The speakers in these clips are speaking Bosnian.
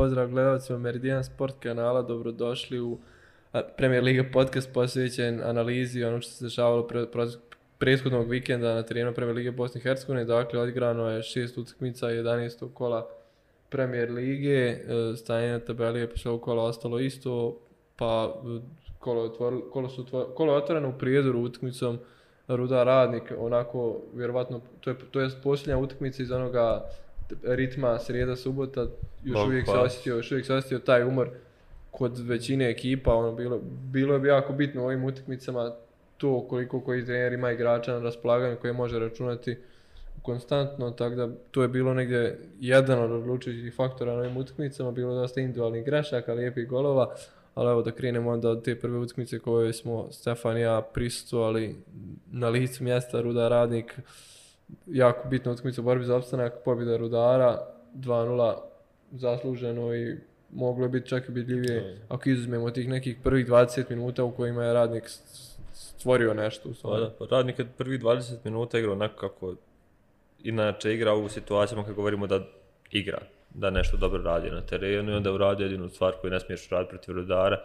pozdrav gledalcima Meridian Sport kanala, dobrodošli u Premier Liga podcast posvećen analizi ono što se dešavalo pre, pre, prethodnog vikenda na terenu Premier Lige Bosne i Hercegovine. Dakle, odigrano je šest utakmica 11. kola Premier Lige, e, stanje na tabeli je posle kola ostalo isto, pa e, kolo, otvor, kolo, su otvor, kolo je otvoreno u prijedoru utakmicom Ruda Radnik, onako, vjerovatno, to je, to je posljednja utakmica iz onoga ritma srijeda subota još Bog uvijek pa. se osjetio još uvijek se osjetio taj umor kod većine ekipa ono bilo bilo je jako bitno u ovim utakmicama to koliko koji trener ima igrača na raspolaganju koje može računati konstantno tako da to je bilo negdje jedan od odlučujućih faktora na ovim utakmicama bilo dosta individualnih grešaka lijepih golova ali evo da krenemo onda od te prve utakmice koje smo Stefan i ja prisutovali na licu mjesta Ruda Radnik jako bitna utakmica u borbi za opstanak, pobjeda Rudara, 2-0 zasluženo i moglo je biti čak i bidljivije mm. ako izuzmemo tih nekih prvih 20 minuta u kojima je radnik stvorio nešto. U pa da, pa radnik je prvi 20 minuta igrao onako kako inače igra u situacijama kad govorimo da igra, da nešto dobro radi na terenu i onda uradi jedinu stvar koju ne smiješ raditi protiv Rudara,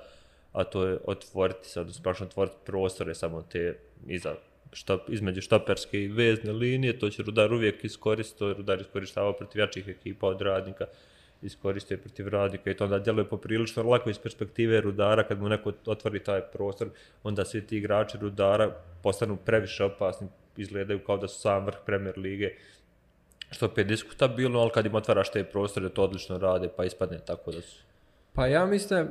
a to je otvoriti se, odnosno prašno otvoriti prostore samo te iza štop, između štoperske i vezne linije, to će Rudar uvijek iskoristiti, Rudar iskoristavao protiv jačih ekipa od radnika, iskoristio protiv radnika i to onda djeluje poprilično lako iz perspektive Rudara, kad mu neko otvori taj prostor, onda svi ti igrači Rudara postanu previše opasni, izgledaju kao da su sam vrh Premier Lige, što je diskutabilno, ali kad im otvaraš te prostore, to odlično rade, pa ispadne tako da su Pa ja mislim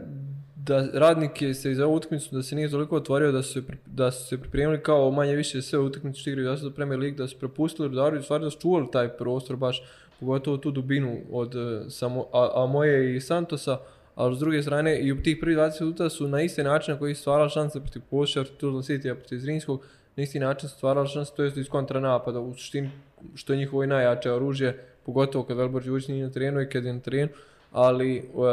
da radnik je se za utakmicu da se nije toliko otvorio da su da su se pripremili kao manje više sve utakmice što igraju da Premier League da su propustili Rudaru i stvarno da su čuvali taj prostor baš pogotovo tu dubinu od e, samo a, a moje i Santosa ali s druge strane i u tih prvih 20 minuta su na isti način na koji su stvarali šanse protiv Poša, Tuzla City, protiv Zrinskog, na isti način su stvarali šanse, to je iz kontranapada, u suštini što je njihovo najjače oružje, pogotovo kad Velbor Đurić nije na terenu i kad je na terenu, ali uh,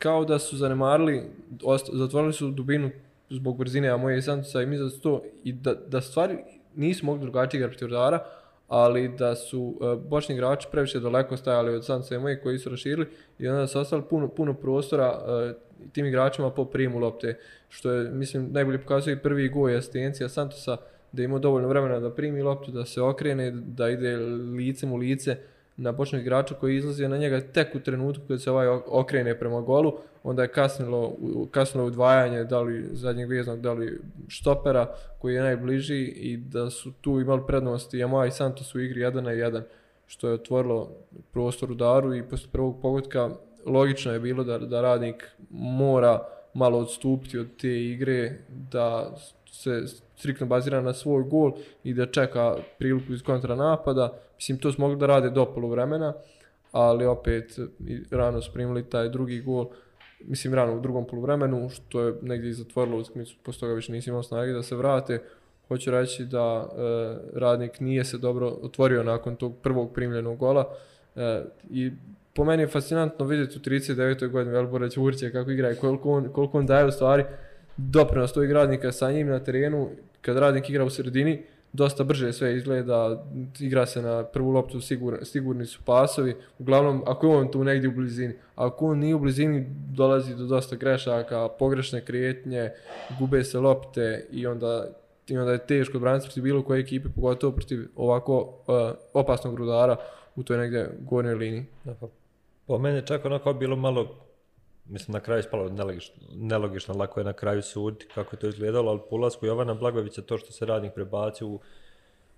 kao da su zanemarili, zatvorili su dubinu zbog brzine, a moje Santosa i mi za to, i da, da stvari nisu mogli drugačije igrati protiv Rudara, ali da su uh, bočni igrači previše daleko stajali od Santosa i moje koji su raširili i onda su ostali puno, puno prostora uh, tim igračima po primu lopte, što je, mislim, najbolje pokazuje prvi gol i asistencija Santosa, da ima dovoljno vremena da primi loptu, da se okrene, da ide licem u lice, na bočnog igrača koji izlazi na njega tek u trenutku kad se ovaj okrene prema golu, onda je kasnilo, kasnilo udvajanje da li zadnjeg veznog, da li štopera koji je najbliži i da su tu imali prednosti. Yamaha i Santos u igri 1 na 1 što je otvorilo prostor udaru i posle prvog pogotka logično je bilo da, da radnik mora malo odstupiti od te igre da se striktno baziran na svoj gol i da čeka priliku iz kontranapada. Mislim, to smo mogli da rade do polu vremena, ali opet rano primili taj drugi gol, mislim, rano u drugom poluvremenu, što je negdje zatvorilo utakmicu, posle toga više nisi imao snage da se vrate. Hoću reći da e, radnik nije se dobro otvorio nakon tog prvog primljenog gola e, i po meni je fascinantno vidjeti u 39. godini Velbora Ćurća kako igra i koliko on, koliko on daje u stvari doprinos tog radnika sa njim na terenu kad radnik igra u sredini, dosta brže sve izgleda, igra se na prvu loptu, sigur, sigurni su pasovi, uglavnom ako je on tu negdje u blizini, ako on nije u blizini, dolazi do dosta grešaka, pogrešne krijetnje, gube se lopte i onda, i onda je teško braniti protiv bilo koje ekipe, pogotovo protiv ovako uh, opasnog rudara u toj negdje gornjoj liniji. Po mene čak onako bilo malo mislim na kraju ispalo nelogično, nelogično, lako je na kraju suditi kako je to izgledalo, ali po ulasku Jovana Blagovića to što se radnik prebacio u,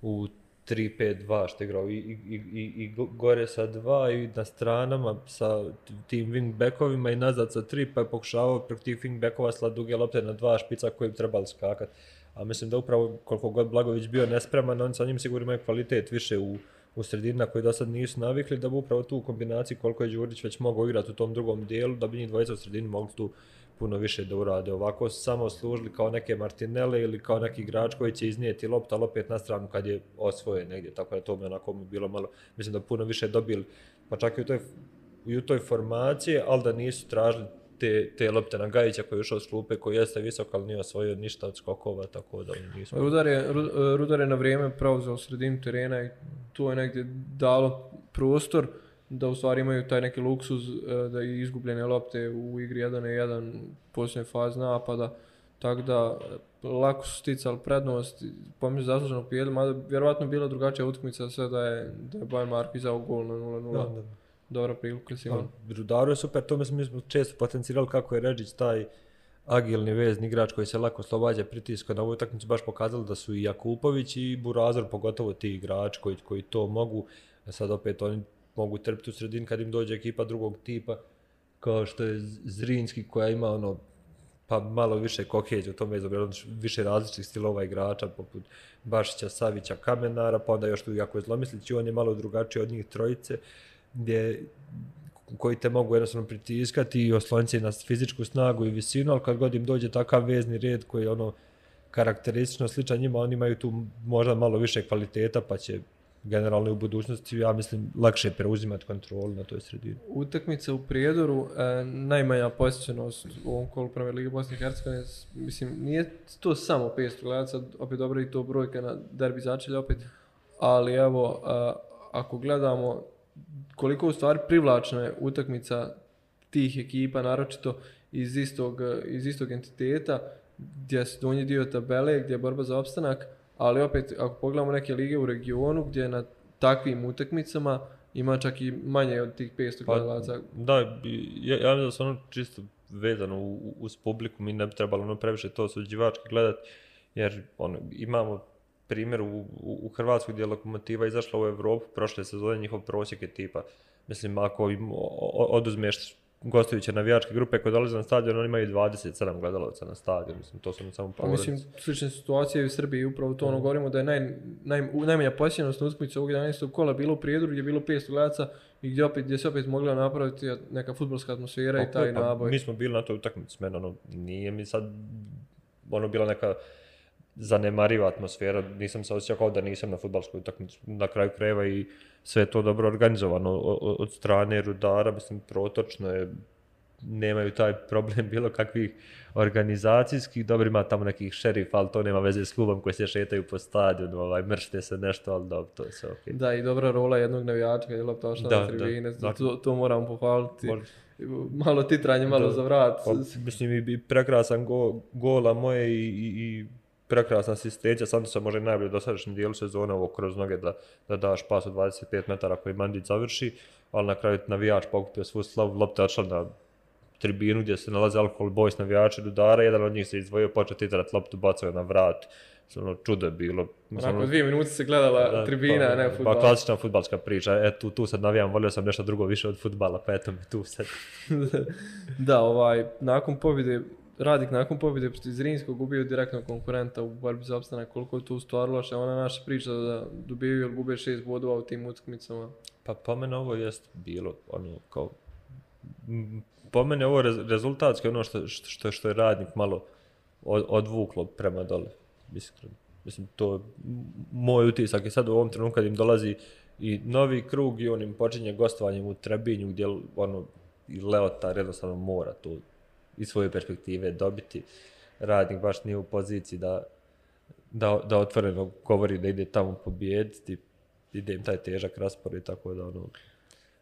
u 3-5-2 što je igrao i, i, i, i gore sa dva i na stranama sa tim wingbackovima i nazad sa 3 pa je pokušavao preko tih wingbackova sla duge lopte na dva špica koji bi trebali skakati. A mislim da upravo koliko god Blagović bio nespreman, on sa njim sigurno imaju kvalitet više u, u sredini na koji do sad nisu navikli, da bi upravo tu u kombinaciji koliko je Đurić već mogao igrati u tom drugom dijelu, da bi njih dvojica u sredini mogli tu puno više da urade. Ovako su samo služili kao neke Martinele ili kao neki igrač koji će iznijeti lopta, ali opet na stranu kad je osvoje negdje, tako da to mi onako bilo malo, mislim da puno više dobili, pa čak i u toj, i u toj formaciji, ali da nisu tražili te, te lopte na Gajića koji je ušao s klupe, koji jeste visok, ali nije osvojio ništa od skokova, tako da nismo... Rudar je, Rudar je na vrijeme preuzeo sredinu terena i to je negdje dalo prostor da u stvari imaju taj neki luksuz e, da i izgubljene lopte u igri 1 na 1 posljednje faze napada. Tako da e, lako su sticali prednost, pomisli zasluženo pijedu, mada vjerovatno bila drugačija utakmica sve da je, da je Bayern Marko izao gol na 0-0. Dobra prilika si imao. Rudaru je super, to mislim, mi smo često potencirali kako je Ređić taj agilni vezni igrač koji se lako slobađa pritiska na ovu utakmicu baš pokazali da su i Jakupović i Burazor pogotovo ti igrači koji, koji to mogu. Sad opet oni mogu trpiti u sredini kad im dođe ekipa drugog tipa kao što je Zrinski koja ima ono pa malo više kokeđa u tome izobra, više različitih stilova igrača poput Bašića, Savića, Kamenara, pa onda još tu jako je zlomislić on je malo drugačiji od njih trojice gdje koji te mogu jednostavno pritiskati i osloniti na fizičku snagu i visinu, ali kad god im dođe takav vezni red koji je ono karakteristično sličan njima, oni imaju tu možda malo više kvaliteta, pa će generalno u budućnosti, ja mislim, lakše preuzimati kontrolu na toj sredini. Utakmica u Prijedoru, e, najmanja posjećenost u ovom kolu Prve Lige Bosne i Hercegovine, mislim, nije to samo 500 gledaca, opet dobro i to brojka na derbi začelja opet, ali evo, e, ako gledamo koliko u stvari privlačna je utakmica tih ekipa, naročito iz istog, iz istog entiteta, gdje se donji dio tabele, gdje je borba za opstanak, ali opet, ako pogledamo neke lige u regionu, gdje na takvim utakmicama ima čak i manje od tih 500 Pa, gledalaca. da, ja, ja mislim da su ono čisto vezano u- uz publiku, mi ne bi trebalo ono previše to suđivački gledat, jer ono, imamo primjer u, u, u Hrvatskoj gdje je Lokomotiva izašla u Evropu prošle sezone, njihov prosjek je tipa, mislim, ako im oduzmeš gostujuće navijačke grupe koje dolaze na stadion, oni imaju 27 gledalaca na stadion, mislim, to su ono samo Pa mislim, slične situacije u Srbiji, upravo to ono govorimo da je naj, naj, najmanja posjećenost na utakmici ovog 11. kola bilo u Prijedoru gdje je bilo 500 gledaca i gdje, opet, gdje se opet mogla napraviti neka futbolska atmosfera i taj pa, naboj. Mi smo bili na toj utakmici, meni ono, nije mi sad ono bila neka zanemariva atmosfera, nisam se osjećao kao da nisam na futbalskoj utakmici na kraju krajeva i sve to dobro organizovano od strane rudara, mislim protočno je, nemaju taj problem bilo kakvih organizacijskih, dobro ima tamo nekih šerifa, ali to nema veze s klubom koji se šetaju po stadionu, ovaj, mršte se nešto, ali dobro, to je sve okej. Da, i dobra rola jednog navijača kad je lopta ošla Da, na tribine, da, to, to moram pohvaliti. Može. Malo titranje, malo Da. za vrat. Pa, mislim i prekrasan go, gola moje i, i, i prekrasna asistencija, sam se može najbolje u dosadašnjem dijelu sezone ovo kroz noge da, da daš pas od 25 metara koji Mandić završi, ali na kraju navijač pokupio svu slavu, lopta je odšla na tribinu gdje se nalaze alkohol boys navijači Rudara, jedan od njih se izdvojio, počeo titrat loptu, bacao je na vrat, ono čudo je bilo. Mislim, ono- dvije minute se gledala Da, tribina, pa, ne Pa futbal. klasična futbalska priča, e tu, tu sad navijam, volio sam nešto drugo više od futbala, pa eto mi tu sad. da, ovaj, nakon pobjede, Radnik nakon pobjede protiv Zrinskog gubio direktno konkurenta u borbi za opstanak, koliko je tu stvar loše, ona naša priča da dobijaju ili gube šest bodova u tim utakmicama. Pa po mene ovo jest bilo ono kao po mene ovo rez, rezultatski ono što, što, što je radnik malo od, odvuklo prema dole, iskreno. Mislim, to je moj utisak i sad u ovom trenutku kad im dolazi i novi krug i on im počinje gostovanjem u Trebinju gdje ono i Leotar jednostavno mora to iz svoje perspektive dobiti. Radnik baš nije u poziciji da, da, da otvoreno govori da ide tamo pobijediti, ide im taj težak raspored, tako da ono,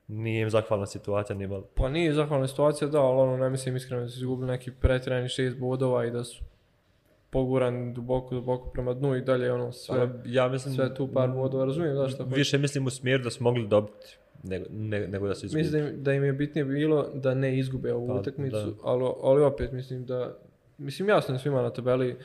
nije im zahvalna situacija, nije malo. Pa nije zahvalna situacija, da, ali ono, ne mislim iskreno da su izgubili neki pretirani šest bodova i da su pogurani duboko, duboko prema dnu i dalje ono sve, Pa, ja mislim, sve tu par bodova, razumijem da što hoće. više mislim u smjeru da su mogli dobiti nego, ne, nego da su izgubili. Mislim da im, da im je bitnije bilo da ne izgube ovu Pa, utakmicu, da. ali, ali opet mislim da, mislim jasno je svima na tabeli,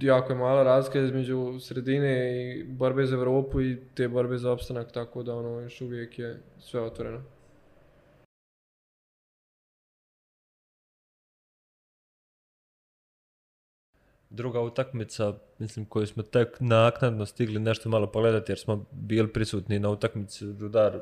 jako je mala razlika između sredine i borbe za Evropu i te borbe za opstanak, tako da ono još uvijek je sve otvoreno. Druga utakmica, mislim, koju smo tek naknadno stigli nešto malo pogledati jer smo bili prisutni na utakmici Rudar,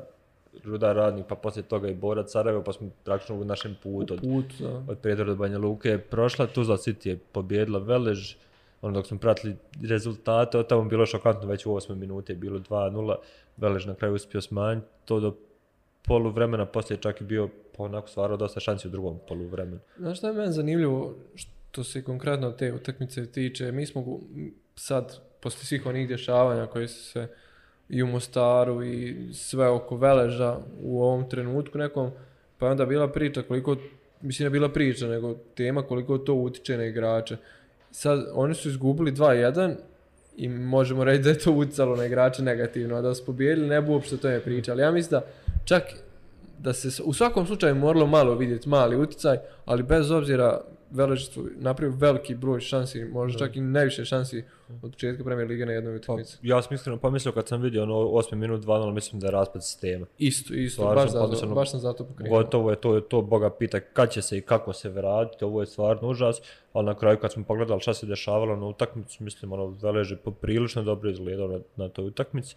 Rudar radnik, pa poslije toga i Borac Sarajevo, pa smo praktično u našem putu od, Put, da. od Prijedora do Banja Luke prošla, Tuzla City je pobjedila Velež, ono dok smo pratili rezultate, od tamo bilo šokantno, već u 8 minuti je bilo 2-0, Velež na kraju uspio smanjiti, to do poluvremena, poslije čak i bio pa onako stvarao dosta šansi u drugom poluvremenu. Znaš šta je meni zanimljivo? Što se konkretno te utakmice tiče? Mi smo sad, posle svih onih dešavanja koji su se i u Mostaru i sve oko Veleža u ovom trenutku nekom, pa je onda bila priča koliko, mislim je bila priča, nego tema koliko to utiče na igrače. Sad, oni su izgubili 2-1 i možemo reći da je to uticalo na igrače negativno, a da su pobijedili ne bi uopšte to je priča, ali ja mislim da čak da se u svakom slučaju moralo malo vidjeti mali uticaj, ali bez obzira Velež su napravio veliki broj šansi, možda čak i najviše šansi od početka premijer lige na jednoj utakmici. Pa, ja sam iskreno pomislio kad sam vidio ono 8 minut 2 mislim da je raspad sistema. Isto, isto, Stvarno baš, zato, ono, baš sam zato pokrenuo. Gotovo je to, to Boga pita kad će se i kako se vratiti, ovo je stvarno užas, ali na kraju kad smo pogledali šta se dešavalo na utakmicu, mislim ono Velež je poprilično dobro izgledao na, na toj utakmici.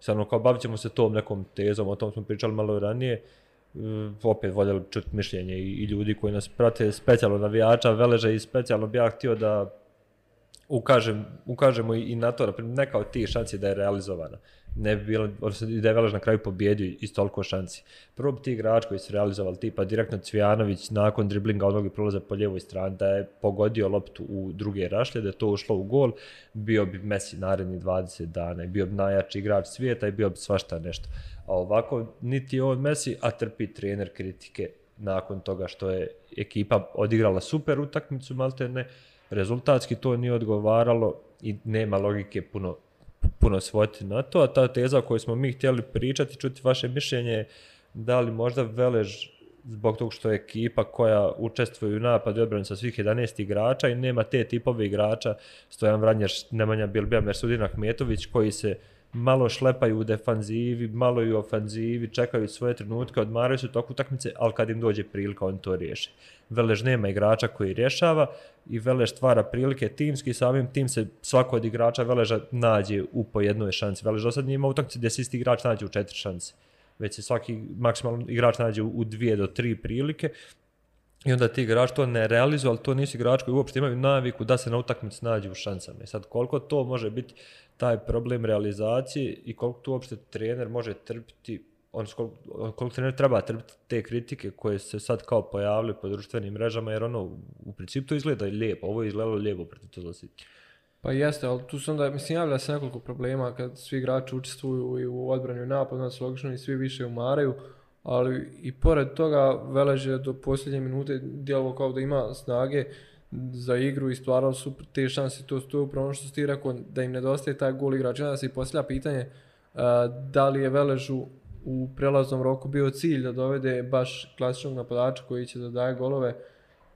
Sad ono kao bavit ćemo se tom nekom tezom, o tom smo pričali malo ranije, Mm, opet voljeli čuti mišljenje i, i ljudi koji nas prate specijalno navijača Veleža i specijalno bi ja htio da ukažem, ukažemo i, i na to, naprimjer, neka od tih šanci da je realizovana. Ne bi bilo, odnosno da je Velež na kraju pobjedio iz toliko šanci. Prvo bi ti igrač koji su realizovali, tipa direktno Cvijanović nakon driblinga onog i prolaza po ljevoj strani, da je pogodio loptu u druge rašlje, da je to ušlo u gol, bio bi Messi naredni 20 dana, bio bi najjači igrač svijeta i bio bi svašta nešto. A ovako, niti on Messi, a trpi trener kritike nakon toga što je ekipa odigrala super utakmicu, malte ne, rezultatski to nije odgovaralo i nema logike puno puno svoti na to, a ta teza o kojoj smo mi htjeli pričati, čuti vaše mišljenje, da li možda Velež zbog tog što je ekipa koja učestvuje u napadu i odbrani sa svih 11 igrača i nema te tipove igrača, Stojan Vranješ, Nemanja Bilbija, Mersudin Ahmetović, koji se malo šlepaju u defanzivi, malo i u ofanzivi, čekaju svoje trenutke, odmaraju se u toku utakmice, ali kad im dođe prilika, on to riješi. Velež nema igrača koji rješava i Velež stvara prilike timski, samim tim se svako od igrača Veleža nađe u po jednoj šanci. Velež do sad nije imao utakmice gdje se isti igrač nađe u četiri šanse već se svaki maksimalno igrač nađe u dvije do tri prilike I onda ti igrač to ne realizuje, ali to nisi igrač koji uopšte imaju naviku da se na utakmici nađe u šansama. I sad koliko to može biti taj problem realizacije i koliko tu uopšte trener može trpiti, on koliko, koliko trener treba trpiti te kritike koje se sad kao pojavile po društvenim mrežama, jer ono u principu to izgleda lijepo, ovo je izgledalo lijepo protiv to City. Pa jeste, ali tu su onda, mislim, javlja se nekoliko problema kad svi igrači učestvuju i u odbranju napadu, onda se logično i svi više umaraju, ali i pored toga Velež je do posljednje minute djelovao kao da ima snage za igru i stvarao su te šanse, to, to je upravo ono što si ti rekao, da im nedostaje taj gol igrač. Onda se i postavlja pitanje uh, da li je Veležu u prelaznom roku bio cilj da dovede baš klasičnog napadača koji će da daje golove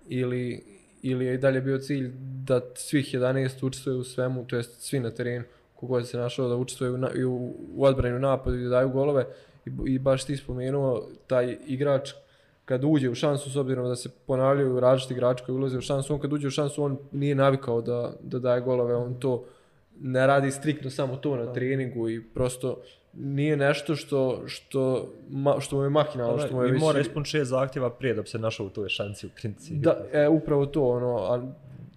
ili, ili je i dalje bio cilj da svih 11 učestvuje u svemu, to jest svi na terenu, kogod se našao da učestvuje u, u, u odbranju napadu i da daju golove i, i baš ti spomenuo taj igrač kad uđe u šansu, s obzirom da se ponavljaju različiti igrači koji ulaze u šansu, on kad uđe u šansu, on nije navikao da, da daje golove, on to ne radi striktno samo to na treningu i prosto nije nešto što, što, ma, što mu je mahinalno, što mu je I mora ispuniti šest zahtjeva prije da bi se našao u toj šanci u principu. Da, e, upravo to, ono, a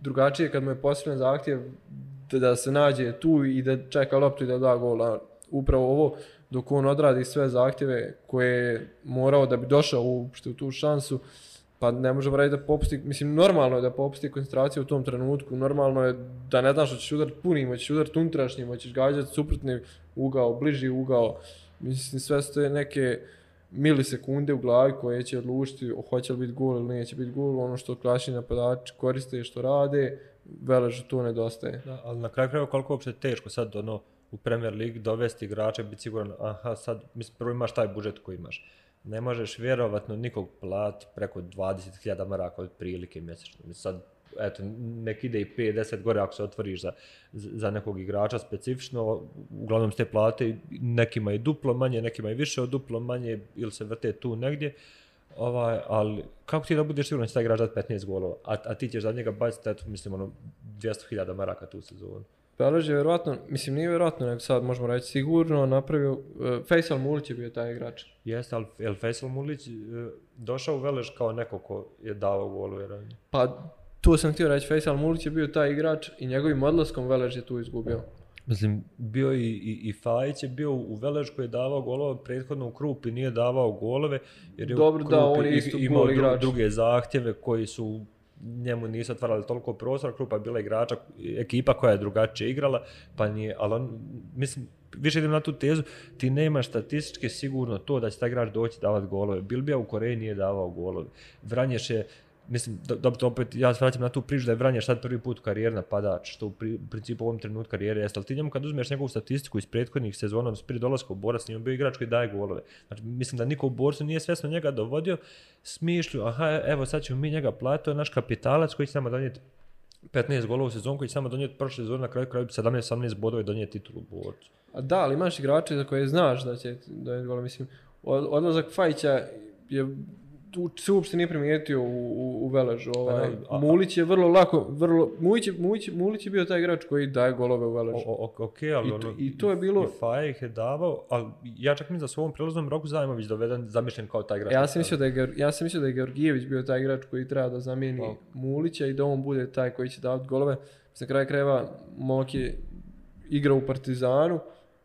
drugačije kad mu je posljedan zahtjev da, da se nađe tu i da čeka loptu i da da gola. Upravo ovo, dok on odradi sve zahtjeve koje je morao da bi došao uopšte u tu šansu, pa ne možemo raditi da popusti, mislim, normalno je da popusti koncentraciju u tom trenutku, normalno je da ne znaš hoćeš udarit udariti punim, hoćeš udariti unutrašnjim, hoćeš gađati suprotni ugao, bliži ugao, mislim, sve su to neke milisekunde u glavi koje će odlučiti hoće li biti gol ili neće biti gol, ono što klasični napadači koriste i što rade, veleže to nedostaje. Da, ali na kraju kraju koliko uopšte teško sad ono, u Premier League dovesti igrača biti siguran, aha, sad, mislim, prvo imaš taj budžet koji imaš. Ne možeš vjerovatno nikog plat preko 20.000 maraka od prilike mjesečno. Mislim, sad, eto, nek ide i 5-10 gore ako se otvoriš za, za nekog igrača specifično, uglavnom ste plate nekima i duplo manje, nekima i više od duplo manje, ili se vrte tu negdje. Ovaj, ali kako ti da budeš siguran da će taj igrač 15 golova, a, a ti ćeš za njega baciti, eto, mislim, ono, 200.000 maraka tu sezonu. Pelež je vjerojatno, mislim nije vjerojatno, nego sad možemo reći sigurno napravio, uh, Faisal Mulić je bio taj igrač. Jeste, ali je Faisal Mulić uh, došao u Velež kao neko ko je dao golu vjerojatno? Pa tu sam htio reći, Faisal Mulić je bio taj igrač i njegovim odlaskom Velež je tu izgubio. Mislim, bio i, i, i Fajić je bio u Velež koji je davao golove prethodno u Krupi, nije davao golove. Jer je Dobro, da, on je isto imao dru, druge zahtjeve koji su njemu nisu otvarali toliko prostora, klupa je bila igrača, ekipa koja je drugačije igrala, pa nije, ali on, mislim, više idem na tu tezu, ti nemaš statistički sigurno to da će taj igrač doći davati golove. Bilbija u Koreji nije davao golove. Vranješ je mislim, da, da, opet, ja se vraćam na tu priču da je Vranješ sad prvi put u karijeri napadač, što u, pri, u principu u ovom trenutku karijere jeste, ali ti njemu kad uzmeš njegovu statistiku iz prethodnih sezona, odnosno prije dolaska u Borac, nije bio igrač koji daje golove. Znači, mislim da niko u Borcu nije svesno njega dovodio, smišlju, aha, evo sad ćemo mi njega platiti, to je naš kapitalac koji će nama donijeti 15 golova u sezonu koji će samo donijeti prošle sezone na kraju kraju 17-18 bodova i donijeti titulu u Borcu. A da, ali imaš igrače za koje znaš da će donijeti golova, mislim, odlazak Fajića je tu se uopšte nije primijetio u, u, u Veležu. Ovaj. A, a, Mulić je vrlo lako, vrlo, Mulić, je, Mulić, Mulić je bio taj igrač koji daje golove u Veležu. O, o, ok, ali I, ono, I to je bilo... I Faje ih je davao, ali ja čak mislim da su u ovom prilaznom roku Zajmović doveden, zamišljen kao taj igrač. Ja sam mislio da je, ja sam mislio da je Georgijević bio taj igrač koji treba da zamijeni oh. Mulića i da on bude taj koji će davati golove. Za kraj krajeva Mok je igrao u Partizanu,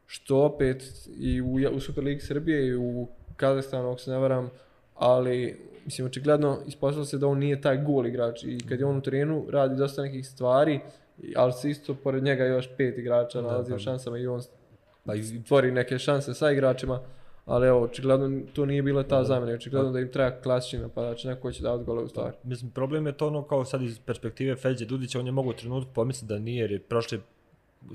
što opet i u, u Superligi Srbije i u Kazahstanu, ako se ne varam, ali mislim, očigledno ispostavilo se da on nije taj gol igrač i kad je on u terenu radi dosta nekih stvari, ali se isto pored njega još pet igrača nalazi u pa šansama i on pa tvori neke šanse sa igračima, ali evo, očigledno to nije bila ta zamjena, očigledno da im treba klasični napadač, neko će davati gole u stvari. Mislim, problem je to ono kao sad iz perspektive Feđe Dudića, on je mogu u trenutku pomisliti da nije, jer je prošle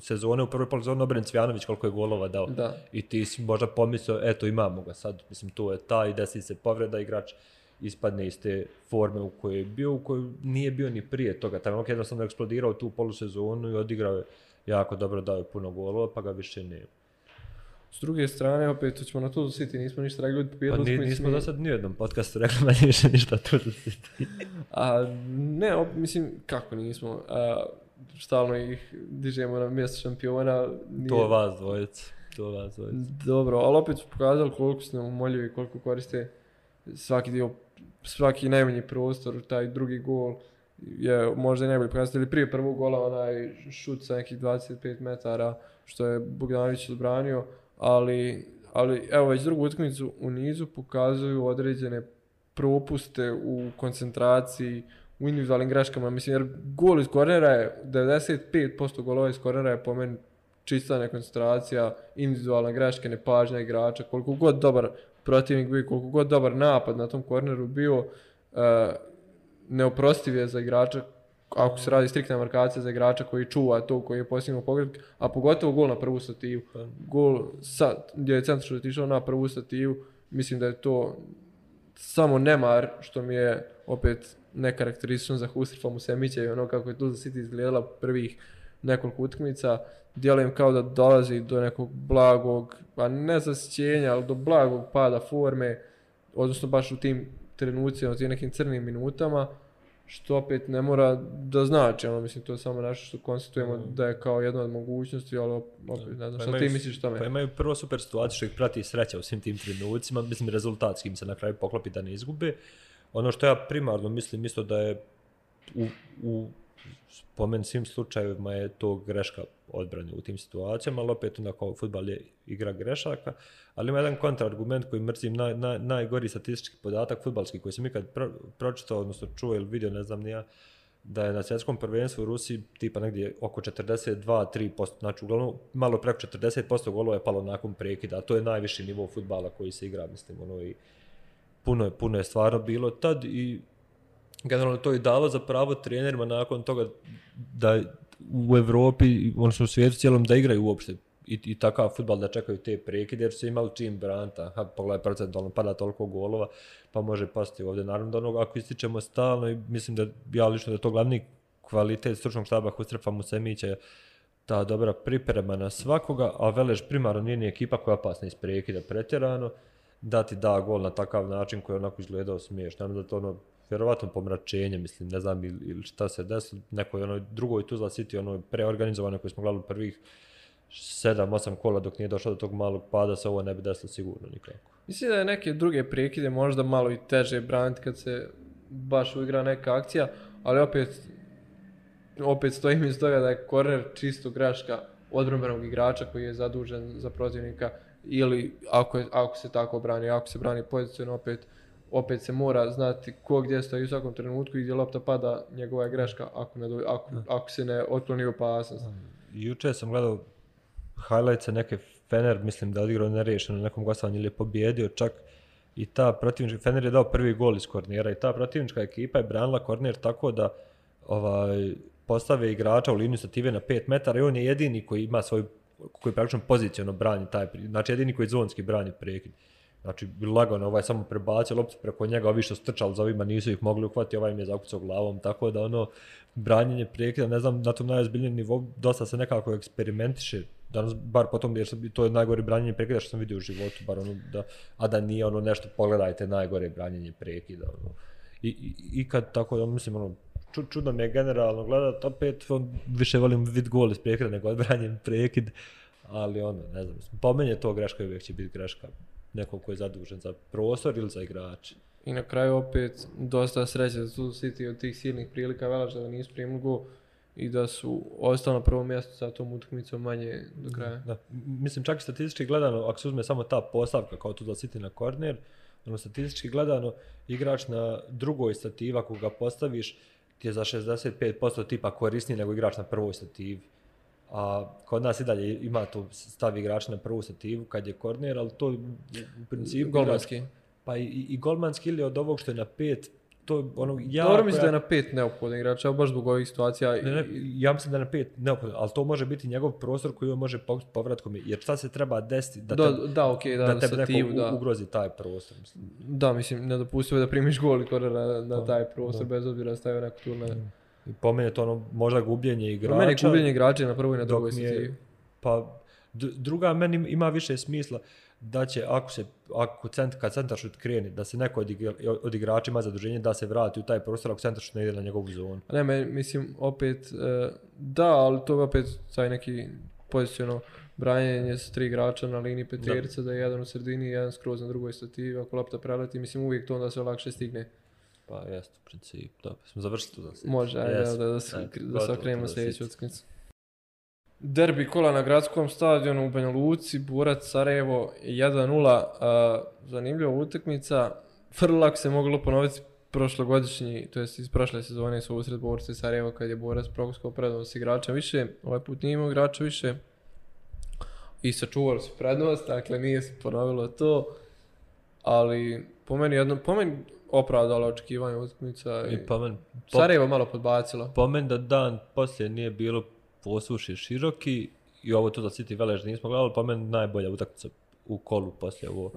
sezone u prvoj polizonu Obren Cvjanović koliko je golova dao. Da. I ti si možda pomislio, eto imamo ga sad, mislim, tu je ta i desi se povreda igrač ispadne iz te forme u kojoj je bio, u kojoj nije bio ni prije toga. Tamo je jednostavno eksplodirao tu polusezonu i odigrao je jako dobro, dao je puno golova, pa ga više ne. S druge strane, opet ćemo na to da City, nismo ništa rekli od Pa ni, nismo do sad ni jednom podcastu rekli manje više ništa to da City. A, ne, op, mislim, kako nismo? A, stalno ih dižemo na mjesto šampiona. Nije... To vas dvojica. To vas dvojica. Dobro, ali opet su pokazali koliko su nam umoljivi, koliko koriste svaki dio svaki najmanji prostor, taj drugi gol je možda i najbolji pokazatelj. Prije prvog gola onaj šut sa nekih 25 metara što je Bogdanović odbranio, ali, ali evo već drugu utakmicu u nizu pokazuju određene propuste u koncentraciji, u individualnim greškama. Mislim, jer gol iz kornera je, 95% golova iz kornera je po meni čista nekoncentracija, individualna greška, nepažnja igrača, koliko god dobar protivnik bio, koliko god dobar napad na tom korneru bio, uh, neoprostiv je za igrača, ako se radi striktna markacija za igrača koji čuva to koji je postignuo pogled, a pogotovo gol na prvu stativu. Pa. Gol sa, gdje je centar što je tišao na prvu stativu, mislim da je to samo nemar što mi je opet nekarakteristično za Husrifa Musemića i ono kako je tu za City izgledala prvih nekoliko utakmica djelujem kao da dolazi do nekog blagog, pa ne zasjećenja, ali do blagog pada forme, odnosno baš u tim trenucima, u tim nekim crnim minutama, što opet ne mora da znači, ono, mislim, to je samo nešto što konstatujemo mm. da je kao jedna od mogućnosti, ali opet, ne znam, pa što ti misliš tome? Pa imaju prvo super situaciju što ih prati sreća u svim tim trenucima, mislim, rezultatski im se na kraju poklopi da ne izgube. Ono što ja primarno mislim, isto da je u, u spomen svim slučajevima je to greška odbrane u tim situacijama, ali opet onda kao futbal je igra grešaka, ali ima jedan kontrargument koji mrzim, naj, naj, najgori statistički podatak futbalski koji sam ikad pro, pročitao, odnosno čuo ili vidio, ne znam nija, da je na svjetskom prvenstvu u Rusiji tipa negdje oko 42-3%, znači uglavnom malo preko 40% golova je palo nakon prekida, a to je najviši nivo futbala koji se igra, mislim, ono i puno je, puno je stvarno bilo tad i generalno to je dalo za pravo trenerima nakon toga da u Evropi, odnosno u svijetu cijelom, da igraju uopšte i, i takav futbal da čekaju te prekide, jer su imali čim branta, ha, pogledaj procentualno, pada toliko golova, pa može pasti ovdje. Naravno da onog, ako ističemo stalno, i mislim da ja lično da to glavni kvalitet stručnog štaba Hustrefa Musemića je ta dobra priprema na svakoga, a Velež primarno nije ni ekipa koja je opasna iz prekida pretjerano, da ti da gol na takav način koji je onako izgledao smiješno. Naravno da to ono, vjerovatno pomračenje, mislim, ne znam ili, ili šta se desilo, nekoj onoj drugoj Tuzla City, onoj preorganizovane koji smo gledali prvih 7-8 kola dok nije došlo do tog malog pada, se ovo ne bi desilo sigurno nikako. Mislim da je neke druge prekide možda malo i teže braniti kad se baš uigra neka akcija, ali opet opet stojim iz toga da je korner čisto graška odbranbenog igrača koji je zadužen za protivnika ili ako, je, ako se tako brani, ako se brani pozicijno opet opet se mora znati ko gdje stoji u svakom trenutku i gdje lopta pada, njegova je greška ako, ne do, ako, ako se ne otkloni opasnost. Juče sam gledao highlights neke Fener, mislim da je odigrao nerešeno na nekom gostovanju ili je pobjedio čak i ta protivnička, Fener je dao prvi gol iz kornera i ta protivnička ekipa je branila korner tako da ovaj, postave igrača u liniju stative na 5 metara i on je jedini koji ima svoj koji praktično poziciono brani taj, prekid. znači jedini koji zonski brani prekid. Znači, lagano ovaj samo prebacio loptu preko njega, ovi što strčali za ovima nisu ih mogli uhvatiti, ovaj im je zakucao glavom, tako da ono, branjenje prekida, ne znam, na tom najozbiljnijem nivou dosta se nekako eksperimentiše, danas, bar potom, jer sam, to je najgore branjenje prekida što sam vidio u životu, bar ono, da, a da nije ono nešto, pogledajte najgore branjenje prekida, ono. I, i, i kad tako, ja mislim, ono, ču, čudno mi je generalno gledat, opet više volim vid gol iz prekida nego odbranjen prekid, ali ono, ne znam, po meni je to greška i uvijek će biti greška nekog ko je zadužen za prostor ili za igrače. I na kraju opet dosta sreće da su City od tih silnih prilika velaža da nisu primili gol i da su ostali na prvom mjestu sa tom utakmicom manje do kraja. Da, mislim čak i statistički gledano, ako se uzme samo ta postavka kao tu da City na korner, ono statistički gledano, igrač na drugoj stativi, ako ga postaviš, ti je za 65% tipa korisniji nego igrač na prvoj stativi. A kod nas i dalje ima to stavi igrač na prvu stativu kad je korner, ali to u principu... Golmanski. igrač- Pa i, i golmanski ili od ovog što je na pet, to ono jako... Dobro mislim da je na pet neophodan igrač, evo baš zbog ovih situacija. Ne, ne, ja mislim da je na pet neophodno, ali to može biti njegov prostor koji on može povratkom, jer šta se treba desiti da, Da, te, da, da, da, na tebe stativu, neko da. u- ugrozi taj prostor. Mislim. Da, mislim, nedopustivo je da primiš gol korner na, na Pa, taj prostor, bez obzira da stavio neko tu na... I po meni to ono možda gubljenje igrača. Po meni je gubljenje igrača na prvoj i na drugoj stativi. Pa druga meni ima više smisla da će ako se ako cent, kad centar šut kreni da se neko od, igra, od igrača ima zaduženje da se vrati u taj prostor ako centar šut ne ide na njegovu zonu. Ne, me, mislim, opet, e, da, ali to je opet taj neki poziciono branjenje sa tri igrača na liniji peterica, da. je jedan u sredini i jedan skroz na drugoj stativi, ako lopta preleti, mislim, uvijek to onda se lakše stigne. Pa jeste u principu. Dobro, smo završili tu za. Može, ajde, Jesmo. da, da, se, Ajde, da se gotovo okrenemo to na za sljedeću City. utakmicu. Derbi kola na gradskom stadionu u Banja Luci, Burac Sarajevo 1-0. a, Zanimljiva utakmica. Vrlo lako se moglo ponoviti prošlogodišnji, to jest iz prošle sezone su usred Borca i Sarajeva kad je Borac prokuskao prednost igrača više. Ovaj put nije imao igrača više. I sačuvali su prednost, dakle nije se ponovilo to. Ali po meni, jedno, po meni opravdala očekivanja utakmica. I, I pa men, po, Sarajevo malo podbacilo. po meni da dan poslije nije bilo posuši široki i ovo tu za City Velež nismo gledali, po meni najbolja utakmica u kolu poslije ovo.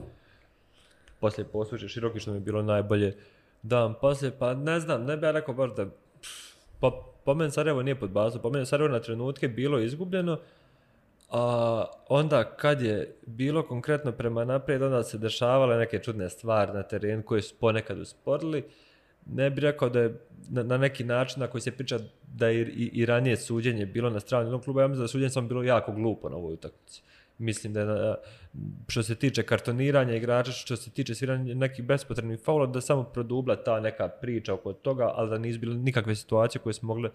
Poslije posuši široki što mi je bilo najbolje dan poslije, pa ne znam, ne bih ja rekao baš da pa, po meni Sarajevo nije podbacilo, po meni Sarajevo na trenutke bilo izgubljeno, a onda kad je bilo konkretno prema naprijed, onda se dešavale neke čudne stvari na terenu koje su ponekad usporili. Ne bih rekao da je na, na neki način na koji se priča da je i, i ranije suđenje bilo na strani jednog kluba, ja mislim da suđenje samo bilo jako glupo na ovoj utakmici. Mislim da je, na- što se tiče kartoniranja igrača, što se tiče sviranja nekih bespotrebnih faula, da samo produbla ta neka priča oko toga, ali da nisu bile nikakve situacije koje su mogle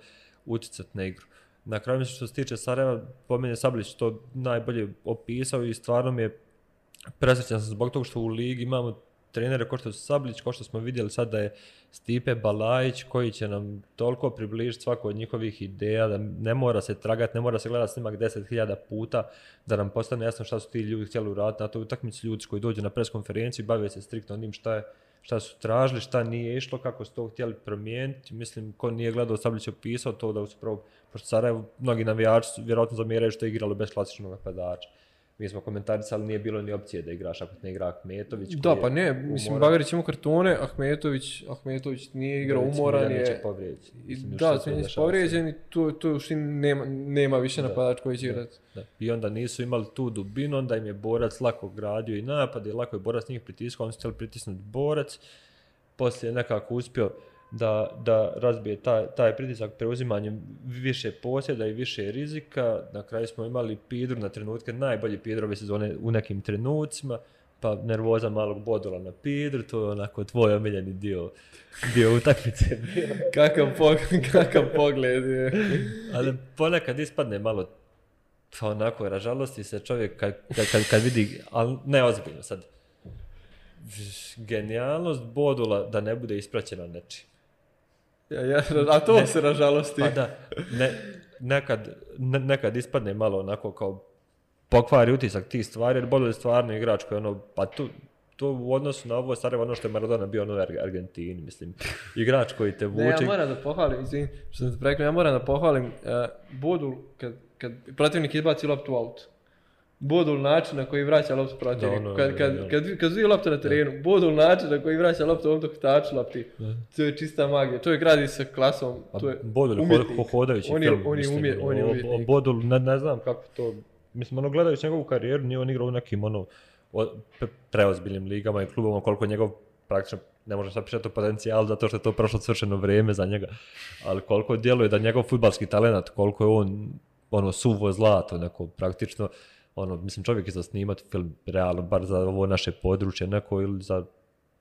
uticati na igru. Na kraju mislim što se tiče Sarajeva, po meni je Sablić to najbolje opisao i stvarno mi je presrećan sam zbog toga što u ligi imamo trenere kao što su Sablić, kao što smo vidjeli sad da je Stipe Balajić koji će nam toliko približiti svaku od njihovih ideja, da ne mora se tragati, ne mora se gledati snimak 10.000 puta, da nam postane jasno šta su ti ljudi htjeli uraditi na toj utakmici, ljudi koji dođu na preskonferenciju i bave se striktno onim šta je šta su tražili, šta nije išlo, kako su to htjeli promijeniti. Mislim, ko nije gledao, Sablić je opisao to da upravo, pošto Sarajevo, mnogi navijači su vjerojatno zamjeraju što je igralo bez klasičnog napadača. Mi smo komentarisali, nije bilo ni opcije da igraš ako ne igra Ahmetović. Da, je pa ne, mislim, umoran. Bagarić ima kartone, Ahmetović, Ahmetović nije igrao Recimo, umoran je. povrijeđen. Mislim, još da, se Cvinić dešava povrijeđen i tu, tu suštini nema, nema više Da, napadač koji će igrati. Da. I onda nisu imali tu dubinu, onda im je borac lako gradio i napad i lako je borac njih pritiskao, oni su htjeli pritisnuti borac. Poslije je nekako uspio da, da razbije taj, taj pritisak preuzimanjem više posjeda i više rizika. Na kraju smo imali Pidru na trenutke, najbolji Pidru ove sezone u nekim trenucima, pa nervoza malog bodula na Pidru, to je onako tvoj omiljeni dio, dio utakmice. Kakav, pogled, kakav pogled je. Ali ponekad ispadne malo pa onako ražalosti se čovjek kad, kad, kad, kad vidi, ali ne ozbiljno sad, genijalnost bodula da ne bude ispraćena nečim. Ja, ja, a to se nažalosti. Pa da, ne, nekad, ne, nekad ispadne malo onako kao pokvari utisak tih stvari, jer Bodul je stvarno igrač koji ono, pa tu, to u odnosu na ovo Sarajevo, ono što je Maradona bio ono Argentini, mislim, igrač koji te vuče. Ne, ja moram da pohvalim, izvin, što sam te prekao, ja moram da pohvalim uh, Bodul kad, kad protivnik izbaci loptu u auto. Bodul način na koji vraća loptu protivniku. Da, ono, kad, kad, da. kad, kad vidi loptu na terenu, Bodul način na koji vraća loptu ovom dok tači lopti. To je čista magija. Čovjek radi sa klasom, to je Bodul, umjetnik. hodajući on je, film, on je, umje, on je o- o- umjetnik. Bodul, ne, ne znam kako to, mislim, ono, gledajući njegovu karijeru, nije on igrao u nekim, ono, o, preozbiljnim ligama i klubama, koliko njegov praktično ne može sad pričati o potencijal zato što je to prošlo svršeno vrijeme za njega, ali koliko djeluje da njegov futbalski talent, koliko je on ono suvo zlato, neko praktično, ono, mislim čovjek je za snimat film realno, bar za ovo naše područje, neko ili za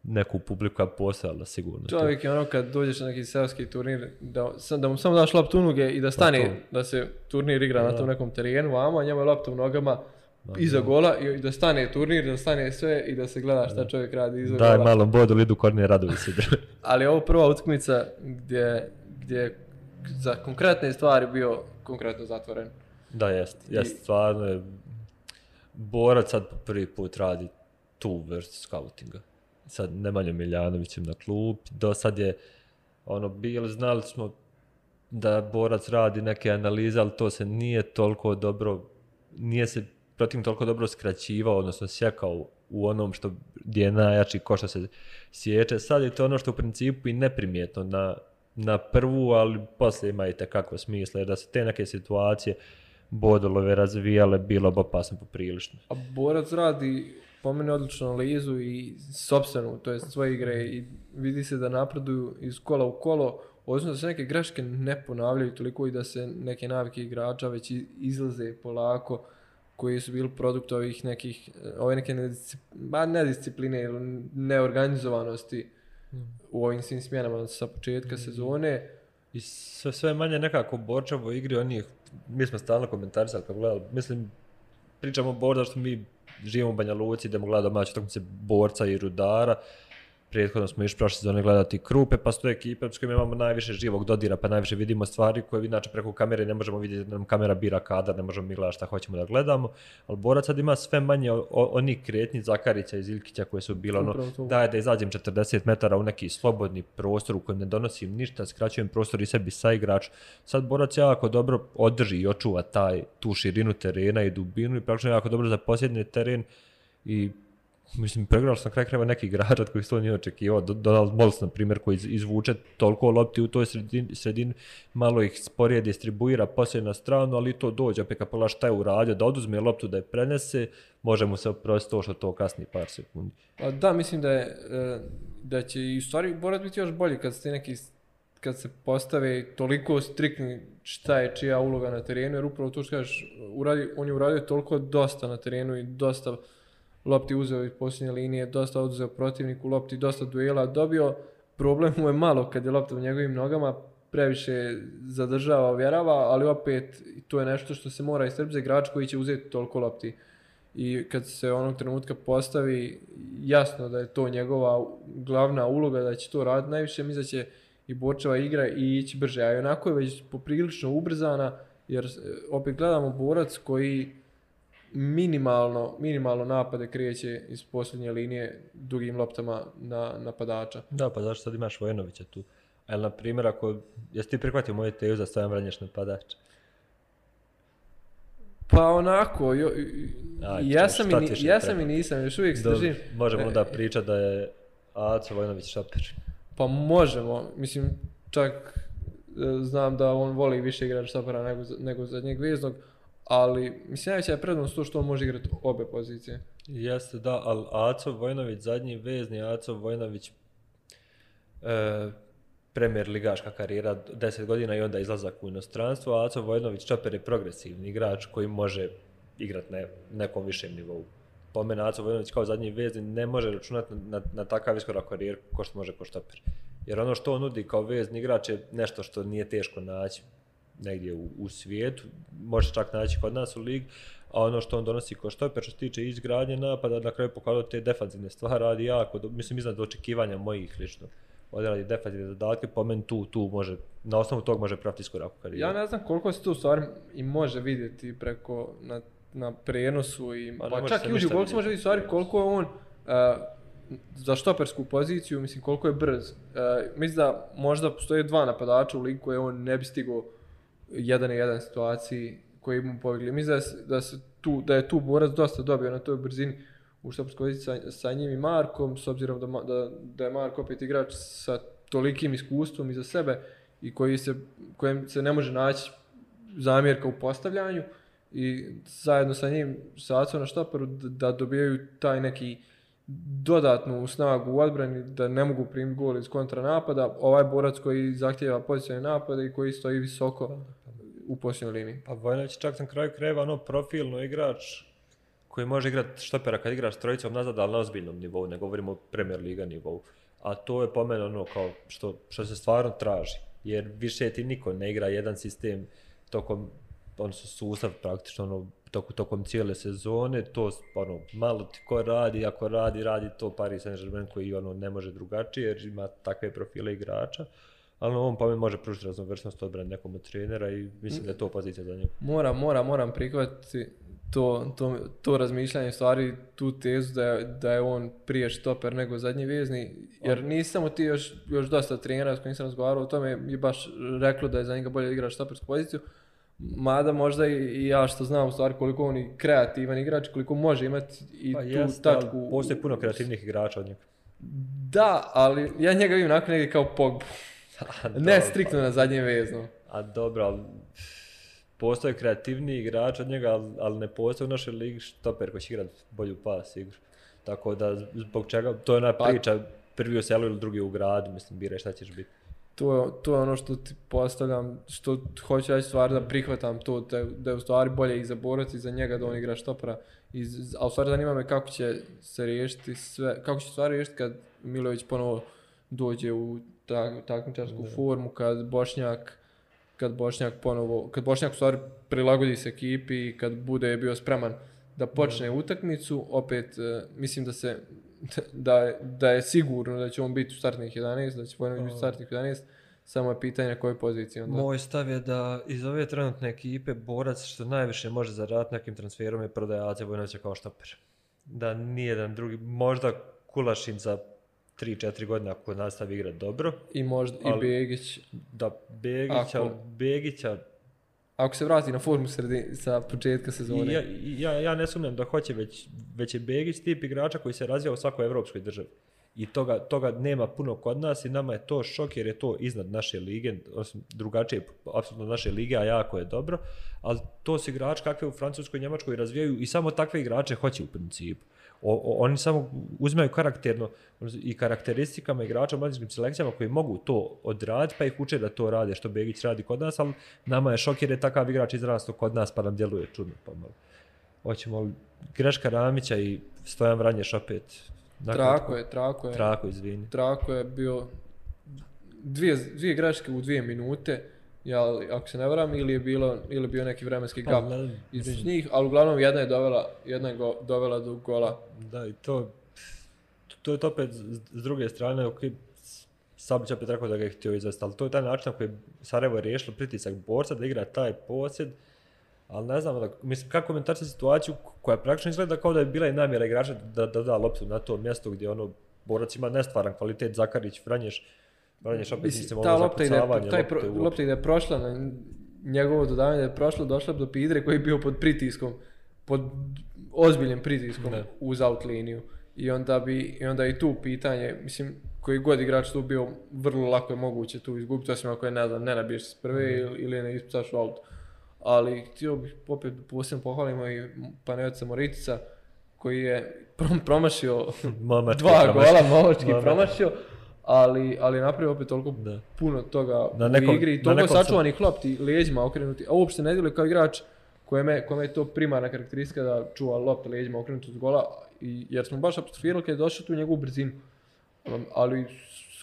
neku publiku koja postojala sigurno. Čovjek je ono kad dođeš na neki seoski turnir, da, sam, da mu samo daš loptu noge i da stane, Pa to. da se turnir igra na Da. tom nekom terenu, vamo, a njemu je lopta u nogama iza gola i, i da stane turnir, da stane sve i da se gleda šta čovjek radi iza Daj gola. malo bodu, idu Kornije Radović se. Ali je ovo prva utakmica gdje, gdje je za konkretne stvari bio konkretno zatvoren. Da, jest, jest, stvarno je. Borac sad po prvi put radi tu vrstu scoutinga. Sad Nemanja Miljanovićem na klub, do sad je, ono, bili, znali smo da Borac radi neke analize, ali to se nije toliko dobro, nije se protiv toliko dobro skraćivao, odnosno sjekao u onom što gdje je najjači ko što se sječe. Sad je to ono što u principu i neprimjetno na, na prvu, ali poslije ima i tekako smisla, jer da se te neke situacije bodolove razvijale, bilo bi opasno poprilično. A Borac radi po meni odličnu analizu i sopstvenu, to je svoje igre i vidi se da napreduju iz kola u kolo, odnosno da se neke greške ne ponavljaju toliko i da se neke navike igrača već izlaze polako koji su bili produkt ovih nekih, eh, ove neke nediscipline ili neorganizovanosti u ovim svim smjenama sa početka sezone. I sve, sve manje nekako borčavo igri onih, mi smo stalno komentarisali kad gledali, mislim, pričamo o borda što mi živimo u Banja Luci, idemo gledati domaće utakmice borca i rudara, prethodno smo išli prošle sezone gledati krupe, pa su to ekipe s kojima imamo najviše živog dodira, pa najviše vidimo stvari koje inače preko kamere ne možemo vidjeti, nam kamera bira kadar, ne možemo mi gledati šta hoćemo da gledamo, ali borac sad ima sve manje onih kretnji Zakarića iz Ilkića koje su bile ono, daj da izađem 40 metara u neki slobodni prostor u kojem ne donosim ništa, skraćujem prostor i sebi sa igrač. Sad borac jako dobro održi i očuva taj, tu širinu terena i dubinu i praktično jako dobro zaposjedne teren i mislim, pregrao sam na kraj kreva neki igrač koji se to nije očekivao, Donald Mols, na primjer, koji izvuče toliko lopti u toj sredini, sredini malo ih sporije distribuira poslije na stranu, ali to dođe, opet kad pogledaš šta je uradio, da oduzme loptu, da je prenese, može mu se oprostiti to što to kasni par sekundi. Pa da, mislim da je, e, da će i u stvari Borac biti još bolji kad se neki kad se postave toliko striktni šta je čija uloga na terenu, jer upravo to što kažeš, uradi, on je uradio toliko dosta na terenu i dosta lopti uzeo iz posljednje linije, dosta oduzeo protivniku lopti, dosta duela dobio. Problem mu je malo kad je lopta u njegovim nogama, previše zadržava, ovjerava, ali opet to je nešto što se mora istrpiti za igrač koji će uzeti toliko lopti. I kad se onog trenutka postavi jasno da je to njegova glavna uloga, da će to raditi najviše, mi da će i Borčeva igra i ići brže. A i onako je već poprilično ubrzana, jer e, opet gledamo borac koji minimalno, minimalno napade kreće iz posljednje linije dugim loptama na napadača. Da, pa zašto sad imaš Vojnovića tu? Ali, na primjer, ako, jesi ti prihvatio moju tezu da stavim ranješ napadača? Pa onako, jo, Ajde, ja sam, i, šta ni- ti još ja sam i nisam, još uvijek se Da, držim. možemo E, onda pričati da je Aco Vojnović šaper. Pa možemo, mislim, čak e, znam da on voli više igrač stopera nego, za- nego zadnjeg veznog, ali mislim najveća je prednost to što on može igrati obe pozicije. Jeste, da, ali Aco Vojnović, zadnji vezni Aco Vojnović, e, premier ligaška karijera, 10 godina i onda izlazak u inostranstvo, a Aco Vojnović Čaper je progresivni igrač koji može igrati na nekom višem nivou. Po mene Aco Vojnović kao zadnji vezni ne može računati na, na, na takav iskorak karijer ko što može ko Štaper. Jer ono što on nudi kao vezni igrač je nešto što nije teško naći negdje u, u svijetu, može čak naći kod nas u lig, a ono što on donosi ko štoper što se tiče izgradnje napada, na kraju pokazao te defanzivne stvari, radi jako, do, mislim iznad očekivanja mojih lično. Ovdje radi defanzivne zadatke, po meni tu, tu može, na osnovu tog može praviti iskorak u karijeru. Ja ne znam koliko se tu stvari i može vidjeti preko na na prenosu i Pa pa čak se i uđi ništa u boksu može vidjeti. stvari koliko je on uh, za štopersku poziciju, mislim koliko je brz. Uh, mislim da možda postoje dva napadača u ligi koje on ne bi stigao jedan na jedan situaciji koji mu pobjegli. Mislim da, se- da, se tu, da je tu borac dosta dobio na toj brzini u Štopskoj poziciji sa, sa njim i Markom, s obzirom da, da, da je Marko opet igrač sa tolikim iskustvom iza sebe i koji se, kojem se ne može naći zamjerka u postavljanju i zajedno sa njim sa Acom na štoperu da, da dobijaju taj neki dodatnu snagu u odbrani da ne mogu primiti gol iz kontranapada. Ovaj borac koji zahtjeva pozicijne napade i koji stoji visoko u posljednjoj liniji. Pa Vojnović čak na kraju krajeva ono profilno igrač koji može igrati štopera kad igraš trojicom nazad, ali na ozbiljnom nivou, ne govorimo o Premier Liga nivou. A to je po mene ono kao što, što se stvarno traži. Jer više ti niko ne igra jedan sistem tokom, odnosno sustav praktično ono, toku, tokom cijele sezone, to ono, malo ti ko radi, ako radi, radi to Paris Saint-Germain koji ono ne može drugačije jer ima takve profile igrača. Ali on pa mi može pružiti raznovrsnost odbrane nekom od trenera i mislim da je to pozicija za njega. Moram, moram, moram prihvatiti to, to, to razmišljanje, stvari tu tezu da je, da je on prije štoper nego zadnji vezni, jer nisam samo ti još, još dosta trenera s kojim sam razgovarao o tome je baš reklo da je za njega bolje igrač štopersku poziciju, mada možda i, ja što znam u stvari koliko on je kreativan igrač, koliko može imati i Pa tu jeste, ali tačku. postoji puno kreativnih igrača od njega. Da, ali ja njega vidim onako negdje kao Pogbu. ne striktno na zadnjem veznom. A dobro, ali postoje kreativniji igrač od njega, ali, ali ne postoji u našoj ligi štoper koji će igrat bolju pas igru. Tako da zbog čega, to je ona Pa- priča, prvi u selu ili drugi u gradu, mislim, biraj šta ćeš biti. To je, to je ono što ti postavljam, što hoću reći stvar da prihvatam to, da, da je u stvari bolje i za borac i za njega da on igra štopera. I, a u stvari zanima me kako će se riješiti sve, kako će stvari riješiti kad Milović ponovo dođe u tak, takmičarsku formu, kad Bošnjak kad Bošnjak ponovo, kad Bošnjak u stvari prilagodi se ekipi i kad bude bio spreman da počne utakmicu, opet e, mislim da se da, da je sigurno da će on biti u startnih 11, da će Vojnović biti u startnih 11, samo je pitanje na kojoj poziciji onda. Moj stav je da iz ove trenutne ekipe borac što najviše može zaraditi nekim transferom je prodaja Ace Vojnovića kao štoper. Da nijedan drugi, možda Kulašin za 3-4 godine ako nastavi igrat dobro, I možda Ali- i Begić, da Begića, Ako- Begića ako se vrati na formu sredi, sa početka sezone. I ja, ja, ja ne sumnjam da hoće, već, već je Begić tip igrača koji se razvija u svakoj evropskoj državi. I toga, toga nema puno kod nas i nama je to šok jer je to iznad naše lige, drugačije, apsolutno naše lige, a jako je dobro. Ali to su igrači kakve u Francuskoj i Njemačkoj razvijaju i samo takve igrače hoće u principu. O, o- oni samo uzimaju karakterno i karakteristikama igrača u mladinskim selekcijama koji mogu to odraditi pa ih uče da to rade što Begić radi kod nas, ali nama je šok jer je takav igrač izrastao kod nas pa nam djeluje čudno pomalo. Hoćemo li greška Ramića i Stojan Vranješ opet? nakratko? Trako je, trako je. Trako, izvini. Trako je bio dvije, dvije greške u dvije minute, ja, ako se ne varam, ili je, bilo, ili je bio neki vremenski Pa, gap između njih, ali uglavnom jedna je dovela, jedna je go, dovela do gola. Da, i to, to je to opet s druge strane, ok, Sabić opet rekao da ga je htio izvesti, ali to je taj način na koji je Sarajevo riješilo pritisak borca da igra taj posjed, ali ne znam, da, mislim, kako komentarci situaciju koja praktično izgleda kao da je bila i namjera igrača da, da da loptu na to mjesto gdje ono borac ima nestvaran kvalitet, Zakarić, Vranješ, Vranješ opet mislim, ta ono lopta ide, zakucavanje taj lopte pro, lopta ide prošla na njegovo dodavanje da je prošlo, došla do Pidre koji je bio pod pritiskom, pod ozbiljnim pritiskom Da. uz out liniju. I onda bi, i onda i tu pitanje, mislim, koji god igrač tu bio, vrlo lako je moguće tu izgubiti, osim ako je, ne znam, ne nabiješ s prve ili, ili ne ispucaš u auto. Ali htio bih opet posebno pohvalimo i Paneoca Moritica, koji je prom- promašio dva promašaj. gola, Momački. promašio, ali, ali napravio opet toliko Da. puno toga Na u nekom- igri, i toliko nekom sam- sačuvanih lopti, leđima okrenuti, a uopšte ne djeluje kao igrač kojeme, kojeme je to primarna karakteristika da čuva lopte leđima okrenuti od gola, i, jer smo baš apostrofirali kad je došao tu njegovu brzinu. Um, ali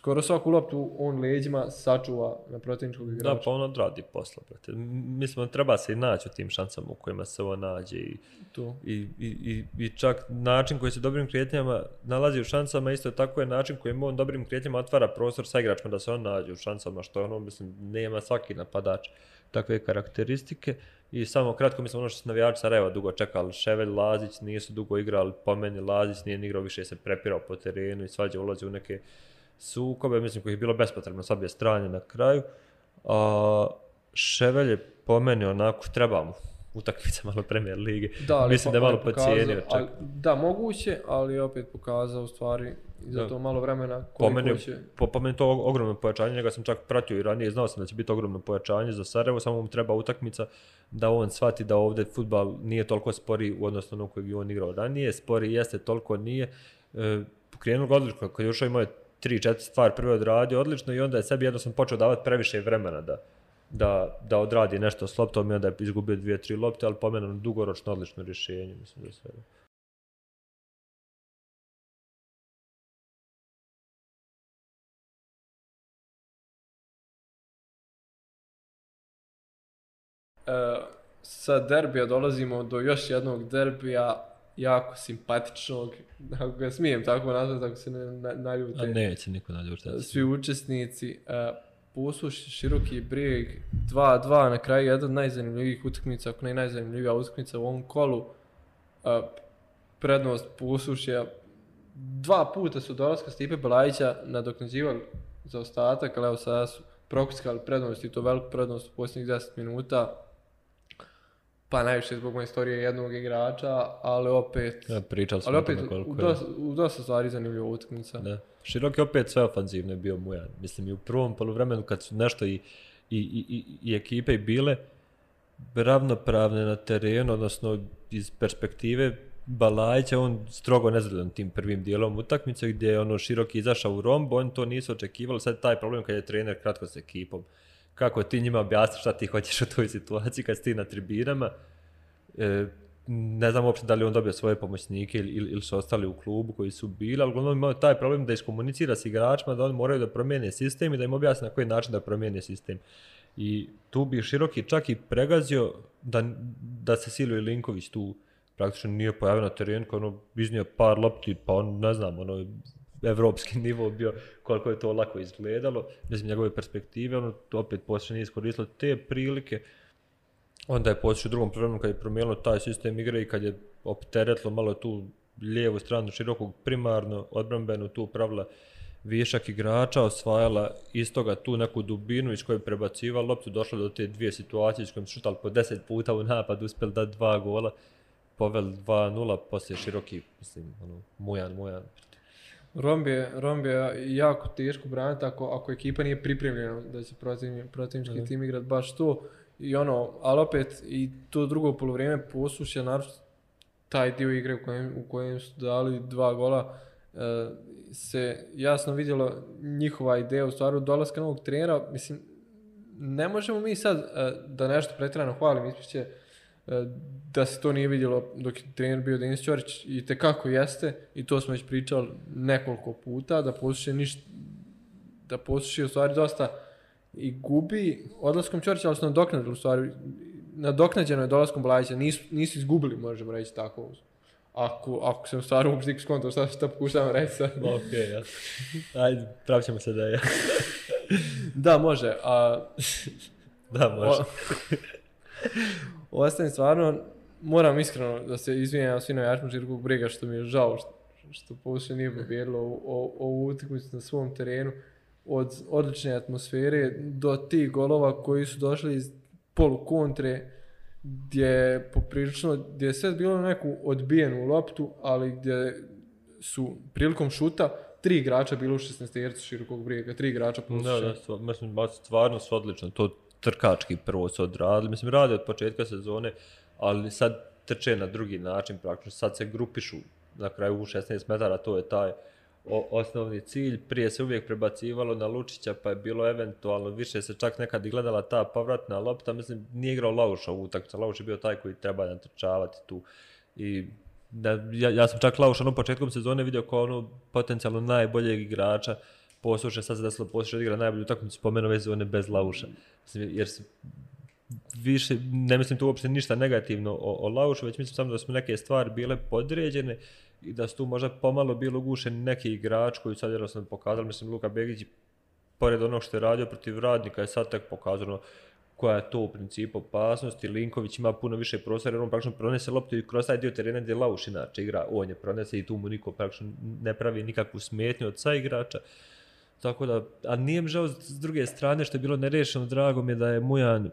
skoro svaku loptu on leđima sačuva na protivničkog Da, igrača. pa on odradi posla, brate. Mislim, treba se i naći u tim šansama u kojima se ovo nađe i, To. i, i, i, i čak način koji se dobrim kretnjama nalazi u šansama, isto tako je način kojim on dobrim kretnjama otvara prostor sa igračima da se on nađe u šansama, što je ono, mislim, nema svaki napadač takve karakteristike. I samo kratko, mislim, ono što su navijači Sarajeva dugo čekali, Ševelj, Lazić nisu dugo igrali, po meni Lazić nije ni igrao, više se prepirao po terenu i svađa ulazi u neke sukobe, mislim, koji je bilo bespotrebno s obje strane na kraju. A, Ševelj je po meni onako, treba mu utakmica malo Premier Lige. Da, ali mislim da je po- malo pocijenio čak. ali- Da, moguće, ali opet pokazao stvari i za to malo vremena Po koliko meni, će... po, po meni to ogromno pojačanje, njega sam čak pratio i ranije, znao sam da će biti ogromno pojačanje za Sarajevo, samo mu treba utakmica da on shvati da ovdje futbal nije toliko spori u odnosu na ono kojeg je on igrao ranije, spori jeste, toliko nije. E, pokrenuo ga odlično, kad je ušao imao je tri, četiri stvari prve odradio odlično i onda je sebi jednostavno počeo davati previše vremena da, da, da odradi nešto s loptom i onda je izgubio dvije, tri lopte, ali po ono dugoročno odlično rješenje, mislim da sve. E, sa derbija dolazimo do još jednog derbija jako simpatičnog, ako ga smijem tako nazvati, ako se ne na- naljute. A neće niko naljutiti. Svi učesnici, Pusuš, Široki brijeg, 2-2, na kraju jedna od najzanimljivijih utakmica, ako ne najzanimljivija utakmica u ovom kolu. E, prednost Pusušja, dva puta su dolaska Stipe Balajića nadoknađivali za ostatak, ali evo sada su prokuckali prednost i to veliku prednost u posljednjih 10 minuta. Pa najviše zbog moje istorije jednog igrača, ali opet... Ja, pričali smo Ali opet, koliko je. dosta, u dosta stvari zanimljiva utakmica. Da. Širok je opet sve ofanzivno je bio Mujan. Mislim, i u prvom poluvremenu kad su nešto i, i, i, i, i ekipe i bile ravnopravne na terenu, odnosno iz perspektive Balajića, on strogo nezadovoljan tim prvim dijelom utakmice gdje je ono široki izašao u rombo, oni to nisu očekivali, sad taj problem kad je trener kratko s ekipom. Kako ti njima objasniš šta ti hoćeš u toj situaciji kad si ti na tribinama, e, ne znam uopšte da li on dobio svoje pomoćnike ili, ili, ili su ostali u klubu koji su bili, ali uglavnom imao taj problem da iskomunicira s igračima, da oni moraju da promijene sistem i da im objasni na koji način da promijene sistem. I tu bi Široki čak i pregazio da, da se Silvio Linković tu praktično nije pojavio na terenu, kao ono iznio par lopti, pa on, ne znam, ono, evropski nivo bio, koliko je to lako izgledalo, mislim, njegove perspektive, ono, to opet poslije nije iskoristilo te prilike, onda je poslije u drugom vremenu kad je promijenilo taj sistem igre i kad je opteretilo malo tu lijevu stranu širokog primarno odbrambenu tu pravila višak igrača, osvajala istoga tu neku dubinu iz koje prebaciva loptu, došla do te dvije situacije iz kojim su šutali po deset puta u napad, uspjeli da dva gola, poveli 2-0, poslije široki, mislim, ono, mujan, mujan. Romb je, Romb je jako teško braniti ako, ako ekipa nije pripremljena da će protivni, protivnički tim igrat baš to. I ono, ali opet i to drugo polovrijeme posušja, naravno taj dio igre u kojem, u kojem su dali dva gola, e, se jasno vidjelo njihova ideja u stvari od dolaska novog trenera. Mislim, ne možemo mi sad e, da nešto pretjerano hvalim, ispiće da se to nije vidjelo dok je trener bio Denis Ćorić i te kako jeste i to smo već pričali nekoliko puta da poslušaj ništa da poslušaj u stvari dosta i gubi odlaskom Ćorića, ali su nadoknadili u stvari nadoknađeno je dolaskom Blajića, nisu, nisu izgubili, možemo reći tako. Ako, ako sam stvarno uopšte nikak skontao šta, šta pokušavam reći sad. Ok, ja. Ajde, pravit ćemo se da je. Da, može. A, da, može. O, ostajem stvarno, moram iskreno da se izvinjam svim navijačima Žirkog briga što mi je žao što, što nije pobjedilo ovu- utakmicu na svom terenu od odlične atmosfere do tih golova koji su došli iz polu kontre gdje je poprilično, gdje je sve bilo neku odbijenu loptu, ali gdje su prilikom šuta tri igrača bilo u 16 tercu širokog brijega, tri igrača plus Da, da, stva, mislim, stvarno su odlično. To trkački prvo su odradili. Mislim, rade od početka sezone, ali sad trče na drugi način praktično. Sad se grupišu na kraju u 16 metara, to je taj o, osnovni cilj. Prije se uvijek prebacivalo na Lučića, pa je bilo eventualno više se čak nekad i gledala ta povratna lopta. Mislim, nije igrao Lauša u utakmicu. Lauš je bio taj koji treba natrčavati tu. I da, ja, ja sam čak Lauša ono početkom sezone vidio kao ono potencijalno najboljeg igrača posluša, sad se desilo posluša odigra najbolju utakmicu pa spomenuo vezi one bez Lauša. Mislim, jer se više, ne mislim tu uopšte ništa negativno o, o Laušu, već mislim samo da su neke stvari bile podređene i da su tu možda pomalo bilo ugušeni neki igrač koji sad jednostavno pokazali, mislim Luka Begić pored onog što je radio protiv radnika je sad tek pokazano koja je to u principu opasnost i Linković ima puno više prostora jer on praktično pronese loptu i kroz taj dio terena gdje Lauš inače igra, on je pronese i tu mu niko praktično ne pravi nikakvu smetnju od sa igrača. Tako da, a nije mi žao s druge strane što je bilo nerešeno, drago mi je da je Mujan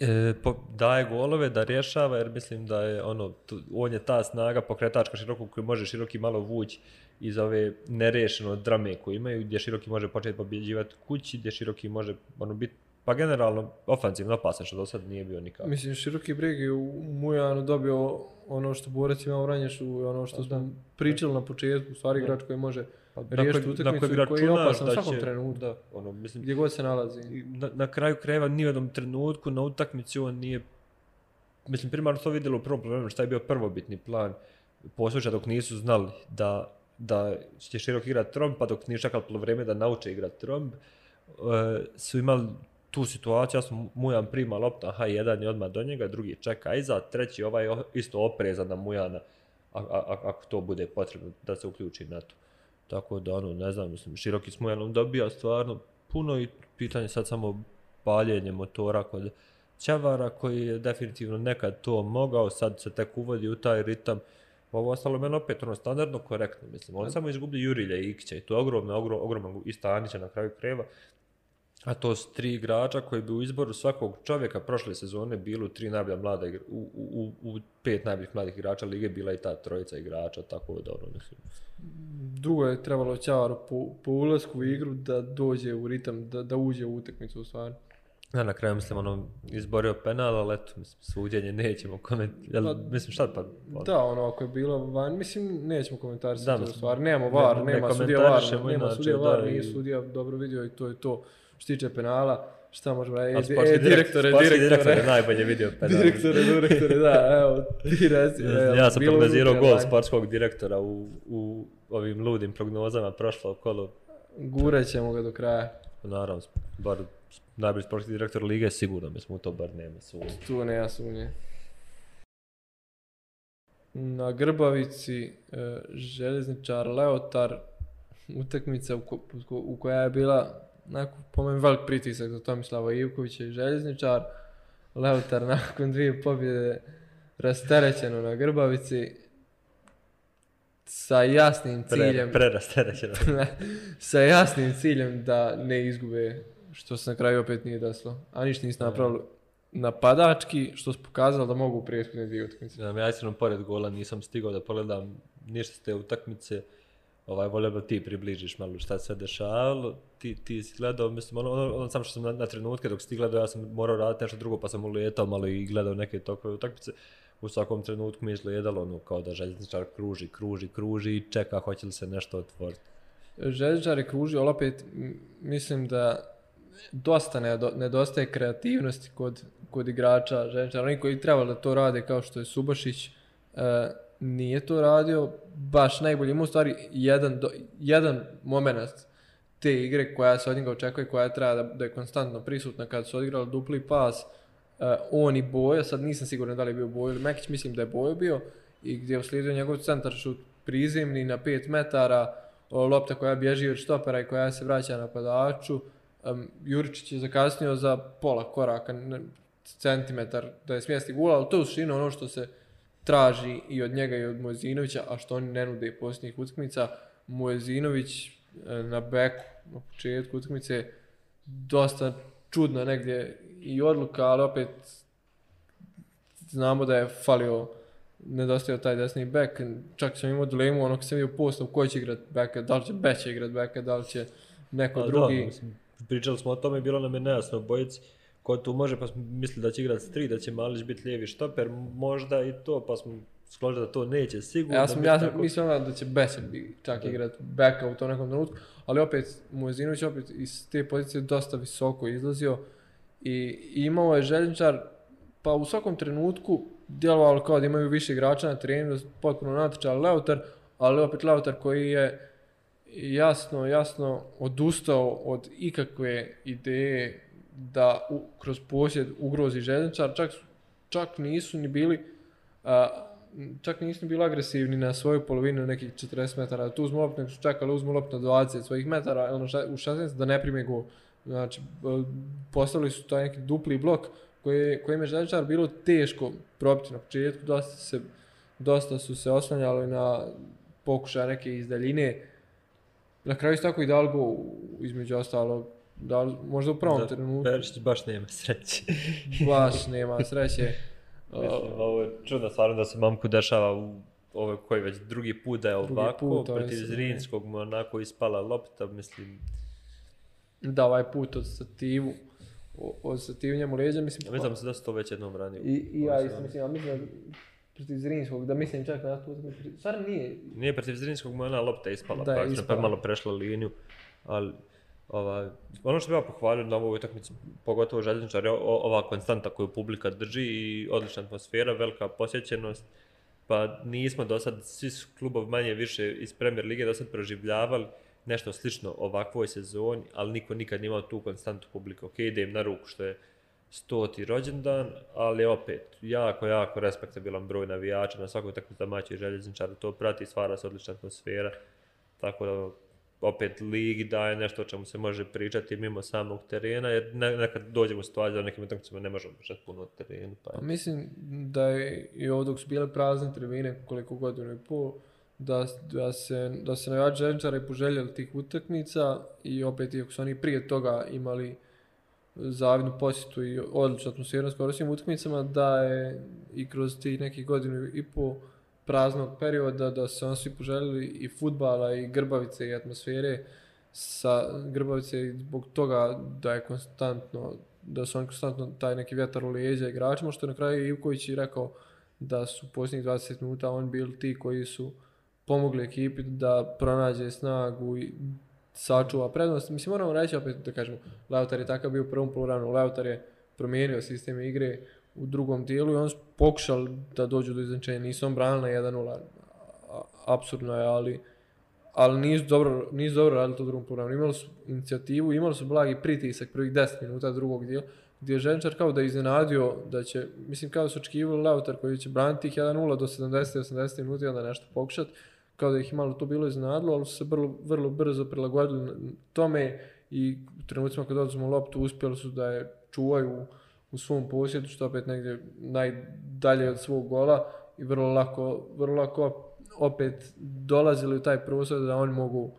e, po, daje golove, da rješava, jer mislim da je ono, tu, on je ta snaga pokretačka širokog koji može široki malo vući iz ove nerešeno drame koje imaju, gdje široki može početi pobjeđivati kući, gdje široki može ono, biti Pa generalno, ofanzivno opasan, što do sad nije bio nikako. Mislim, široki breg je u Mujanu dobio ono što Borac ima u Ranješu, ono što smo pričali na početku, stvari igrač koji može Pa, riješiti utakmicu i koji je opasan u svakom će- trenutku, Da, ono, mislim, gdje god se nalazi. na, na kraju krajeva ni u jednom trenutku na utakmici on nije mislim primarno to vidjelo u prvom problemu šta je bio prvobitni plan posluša dok nisu znali da da će širok igrat tromb, pa dok nije čekali polovreme da nauče igrat tromb, e, su imali tu situaciju, ja sam Mujan prima lopta, aha, jedan je odmah do njega, drugi čeka iza, treći ovaj isto oprezan na Mujana, a, a, a, ako to bude potrebno da se uključi na to. Tako da, ono, ne znam, mislim, široki s Mujanom dobija stvarno puno i pitanje sad samo paljenje motora kod Ćavara koji je definitivno nekad to mogao, sad se tek uvodi u taj ritam. Ovo ostalo meni opet ono standardno korektno, mislim. On samo izgubi Jurilja i Ikića i to je ogromno, ogrom, ogromno i Stanića na kraju kreva. A to su tri igrača koji bi u izboru svakog čovjeka prošle sezone bili u tri najbolja mlada igra, u, u, u, pet najboljih mladih igrača lige bila i ta trojica igrača, tako da ono, mislim. Drugo je trebalo Ćavaru po, po ulasku u igru da dođe u ritam, da, da uđe u utakmicu u stvari. Ja na kraju mislim ono izborio penal, ali eto, mislim, suđenje nećemo komentirati. Pa, mislim šta pa? Da, ono, ako je bilo van, mislim, nećemo komentarisati Da, to u stvari. Nemamo ne- var, ne nema sudija var, nema sudija var, nije i- sudija dobro vidio i to je to. Što se tiče penala, šta možemo reći? E, sportski e, direktore, direktore, direktor je najbolje vidio penal. direktore, direktore, da, evo, ti reci. evo, ja sam prognozirao gol sportskog direktora u, u ovim ludim prognozama prošlo kolo. Gurat ćemo ga do kraja. Naravno, bar najbolji sportski direktor lige sigurno, mislim u to bar nema sumnje. Tu nema sumnje. Na Grbavici e, željezničar Leotar utakmica u, ko, u koja je bila onako, po meni velik pritisak za Tomislava Ivkovića i željezničar. Leotar nakon dvije pobjede rasterećeno na Grbavici sa jasnim ciljem Pre, prerasterećeno. sa jasnim ciljem da ne izgube što se na kraju opet nije desilo. A ništa nisu napravili napadački, što su pokazali da mogu u prethodne dvije utakmice. Ja, ja iskreno pored gola nisam stigao da pogledam ništa s te utakmice. Ovaj, volio da ti približiš malo šta se dešavalo. Ti, ti si gledao, mislim, ono, ono, ono sam što sam na, na trenutke dok si ti gledao, ja sam morao raditi nešto drugo, pa sam uletao malo i gledao neke tokove utakmice. U svakom trenutku mi je izgledalo ono kao da željezničar kruži, kruži, kruži i čeka hoće li se nešto otvoriti. Željezničar je kružio, ali opet mislim da dosta nedostaje kreativnosti kod, kod igrača željezničara. Oni koji trebali da to rade kao što je Subašić, e, nije to radio baš najbolje. Ima u stvari jedan, do, jedan moment te igre koja se od njega očekuje, koja treba da, da je konstantno prisutna kad su odigrali dupli pas, uh, on i Bojo, sad nisam siguran da li je bio Bojo ili Mekić, mislim da je Bojo bio, i gdje je uslijedio njegov centar šut prizemni na 5 metara, lopta koja bježi od štopera i koja se vraća napadaču. Um, Juričić je zakasnio za pola koraka, ne, centimetar da je smjesti gula, ali to je u ono što se traži i od njega i od Mojezinovića, a što oni ne nude posljednjih utakmica. Mojezinović e, na beku na početku utakmice dosta čudna negdje i odluka, ali opet znamo da je falio nedostajao taj desni bek, čak sam imao dilemu ono kad sam vidio postav ko će igrat beka, da li će Beća igrat beka, da li će neko A drugi. Da, mislim, pričali smo o tome, bilo nam je nejasno bojici ko tu može, pa smo mislili da će igrat s tri, da će Malić biti lijevi štoper, možda i to, pa smo skložili da to neće sigurno. Ja sam, ja sam tako. mislio da će Beća bi čak Da. igrat beka u tom nekom trenutku, ali opet Mujezinović opet iz te pozicije dosta visoko izlazio i imao je željničar, pa u svakom trenutku djelovalo kao da imaju više igrača na terenu, da potpuno natječali Leutar, ali opet Leutar koji je jasno, jasno odustao od ikakve ideje da u, kroz posjed ugrozi željezničar, čak, čak nisu ni bili a, čak nisu ni bili agresivni na svoju polovinu nekih 40 metara, tu uzmu loptu, nego su čekali uzmu loptu na 20 svojih metara, ono šta, u 16 da ne prime gol. Znači, postavili su taj neki dupli blok koji, kojim je željezničar bilo teško probiti na početku, dosta, se, dosta su se oslanjali na pokušaje neke iz daljine. Na kraju su tako i dali go između ostalog, dali, možda u pravom Za trenutku, Perišić baš nema sreće. baš nema sreće. Mislim, ovo je čudno stvarno da se mamku dešava u ovo koji već drugi put da je Drugi ovako, put, protiv sad, Zrinskog mu onako ispala lopta, mislim, Da, ovaj put od stativu, od stativu njemu leđa, mislim, ja mislim da se da se to već jednom ranije. I, i ja isto se- mislim, ja mislim da protiv Zrinskog, da mislim čak na utakmicu. Stvarno nije. Nije protiv Zrinskog mu ona lopta ispala, Da, pa je ispala. malo prešla liniju, ali Ova, ono što bih ja pohvalio na ovoj utakmici, pogotovo željezničar, je ova konstanta koju publika drži i odlična atmosfera, velika posjećenost, pa nismo do sad, svi klubov klubovi manje više iz Premier Lige do sad proživljavali nešto slično ovakvoj sezoni, ali niko nikad nije imao tu konstantu publike. Ok, ide im na ruku što je stoti rođendan, ali opet jako, jako respektabilan broj navijača na svakoj utakmici domaćih željezničara. To prati, stvara se odlična atmosfera, tako da opet ligi daje nešto o čemu se može pričati mimo samog terena, jer ne, nekad dođemo u situaciju da na nekim utakmicama ne možemo pričati puno o terenu. Pa, je. Pa mislim da je i ovdje dok su bile prazne tribine koliko godinu i pol, da, da se, da se navijači željezničara i poželjeli tih utakmica i opet iako su oni prije toga imali zavidnu posjetu i odličnu atmosferu skoro svim utakmicama, da je i kroz tih nekih godinu i pol praznog perioda da se on svi poželjeli i futbala i grbavice i atmosfere sa grbavice i zbog toga da je konstantno da su oni konstantno taj neki vjetar u leđa igračima, što na kraju Ivković i rekao da su posljednjih 20 minuta on bili ti koji su pomogli ekipi da pronađe snagu i sačuva prednost. Mislim, moramo reći opet da kažemo, Lautar je takav bio u prvom poluvremenu, Lautar je promijenio sistem igre u drugom dijelu i on pokušali da dođu do izvenčenja. Nisu on branili na 1-0, apsurdno je, ali ali nisu dobro, nisu dobro radili to u drugom poluvremenu. Imali su inicijativu, imali su blagi pritisak prvih 10 minuta drugog dijela, gdje je Ženčar kao da je iznenadio da će, mislim kao da su očekivali Lautar koji će braniti ih 1-0 do 70-80 minuta i onda nešto pokušati, kao da ih malo to bilo iznenadilo, ali su se vrlo, vrlo brzo prilagodili tome i u trenucima kad oduzmu loptu uspjeli su da je čuvaju u, svom posjedu, što opet negdje najdalje od svog gola i vrlo lako, vrlo lako opet dolazili u taj prostor da oni mogu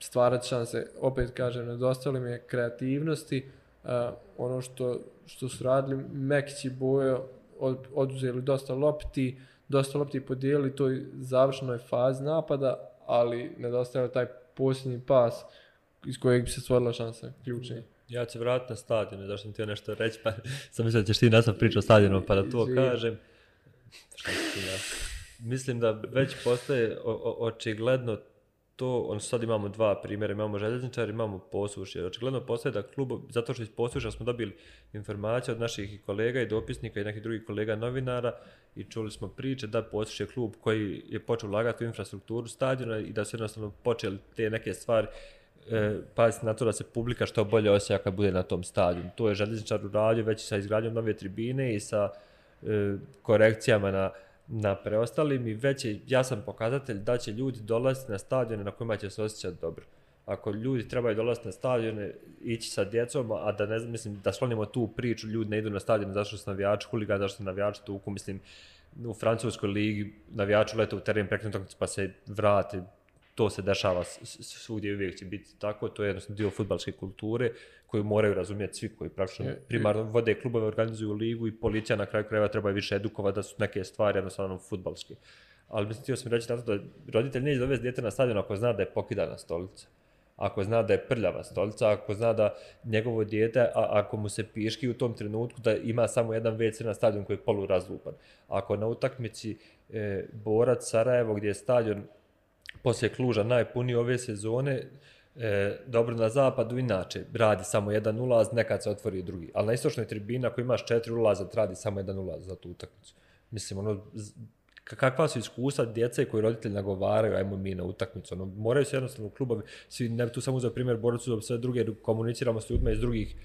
stvarati šanse. Opet kažem, nedostalo mi je kreativnosti, uh, ono što, što su radili, Mekić i Bojo od, oduzeli dosta lopti, dosta lopti podijelili toj završnoj fazi napada, ali nedostajao taj posljednji pas iz kojeg bi se stvorila šansa, ključni. Ja ću se vratiti na stadion, zašto sam htio nešto reći, pa sam mislio da ćeš ti nastav pričati o stadionu, pa da to Izvini. kažem. Šta ti ja? Mislim da već postaje o, o, očigledno to, on sad imamo dva primjera, imamo željezničar, imamo poslušje. Očigledno postaje da klub, zato što iz poslušja smo dobili informacije od naših kolega i dopisnika i nekih drugih kolega novinara i čuli smo priče da poslušje klub koji je počeo ulagati u infrastrukturu stadiona i da su jednostavno počeli te neke stvari e, paziti na to da se publika što bolje osjeća kad bude na tom stadionu. To je željezničar uradio već sa izgradnjom nove tribine i sa e, korekcijama na, na preostalim i već je jasan pokazatelj da će ljudi dolaziti na stadione na kojima će se osjećati dobro. Ako ljudi trebaju dolaziti na stadione, ići sa djecom, a da ne znam, mislim, da slonimo tu priču, ljudi ne idu na stadione zato što su navijači huligan, zato što su navijači tuku, mislim, u francuskoj ligi navijači lete u teren prekrenutom pa se vrate to se dešava svugdje uvijek će biti tako, to je jednostavno dio futbalske kulture koju moraju razumjeti svi koji praktično primarno vode klubove, organizuju ligu i policija na kraju krajeva treba više edukovati da su neke stvari jednostavno futbalske. Ali mislim, htio sam reći na to da roditelj neće dovesti dijete na stadion ako zna da je pokidana stolica. Ako zna da je prljava stolica, ako zna da njegovo dijete, a ako mu se piški u tom trenutku da ima samo jedan WC na stadion koji je polurazlupan. Ako na utakmici e, Borac Sarajevo gdje je stadion poslije Kluža najpuniji ove sezone, e, dobro na zapadu inače, radi samo jedan ulaz, nekad se otvori i drugi. Ali na istočnoj tribini ako imaš četiri ulaza, radi samo jedan ulaz za tu utakmicu. Mislim, ono, kakva su iskustva djece koji roditelji nagovaraju, ajmo mi na utakmicu. Ono, moraju se jednostavno klubovi, svi, ne tu samo za primjer Boracu, za sve druge, komuniciramo s ljudima iz drugih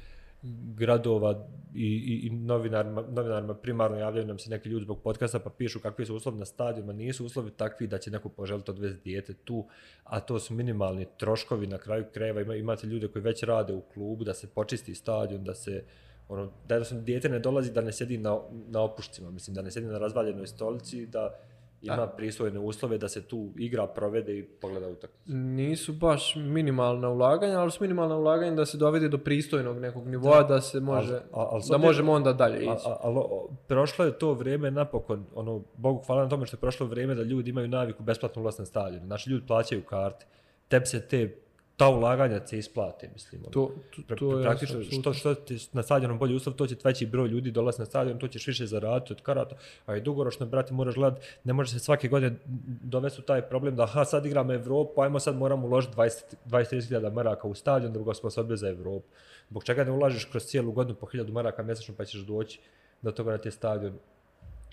gradova i, i, i novinarima, novinarima primarno javljaju nam se neki ljudi zbog podcasta pa pišu kakvi su uslovi na stadionima, nisu uslovi takvi da će neko poželiti odvesti dijete tu, a to su minimalni troškovi na kraju krajeva, Ima, imate ljude koji već rade u klubu da se počisti stadion, da se ono, da jednostavno dijete ne dolazi da ne sjedi na, na opušcima, mislim da ne sjedi na razvaljenoj stolici, da ima da. pristojne uslove da se tu igra provede i pogleda utakmicu. Nisu baš minimalna ulaganja, ali su minimalna ulaganja da se dovede do pristojnog nekog nivoa da, da se može, al, al, al da možemo onda dalje ići. Ali prošlo je to vrijeme napokon, ono, Bogu hvala na tome što je prošlo vrijeme da ljudi imaju naviku besplatno ulaz na stadion. Znači ljudi plaćaju karte. Tebi se te ta ulaganja se isplate, mislim. Ono. To, to, to je praktično, jasno, što, što ti na stadionu bolji uslov, to će veći broj ljudi dolazi na stadion, to ćeš više zaraditi od karata, a i dugoročno, brate, moraš gledati, ne može se svake godine dovesti u taj problem da, ha, sad igramo Evropu, ajmo sad moramo uložiti 20-30 maraka u stadion da bi ga sposobili za Evropu. Zbog čega ne ulažeš kroz cijelu godinu po 1000 maraka mjesečno pa ćeš doći do toga da ti je stadion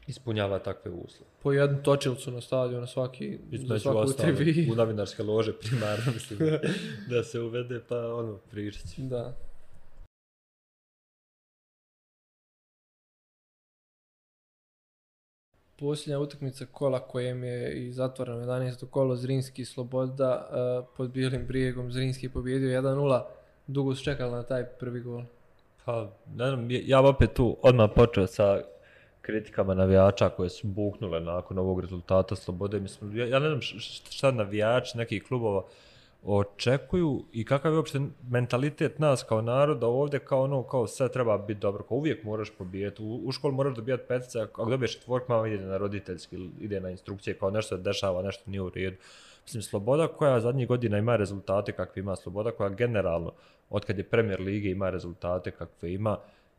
ispunjava takve uslove. Po jednu točilcu na stadionu, svaki, za svaku trivi. U novinarske lože primarno, mislim, da se uvede, pa ono, pričat Da. Posljednja utakmica kola kojem je i zatvoreno 11. kolo Zrinski Sloboda uh, pod bijelim brijegom Zrinski je pobjedio 1-0. Dugo su čekali na taj prvi gol. Pa, ne znam, ja opet tu odmah počeo sa kritikama navijača koje su buknule nakon ovog rezultata slobode. Mislim, ja, ja ne znam šta navijači nekih klubova očekuju i kakav je uopšte mentalitet nas kao naroda ovdje kao ono, kao sve treba biti dobro, kao uvijek moraš pobijeti, u, u školu moraš dobijati petice, ako dobiješ četvork, mama ide na roditeljski, ide na instrukcije, kao nešto se dešava, nešto nije u redu. Mislim, Sloboda koja zadnjih godina ima rezultate kakve ima Sloboda, koja generalno, od kad je premier lige ima rezultate kakve ima,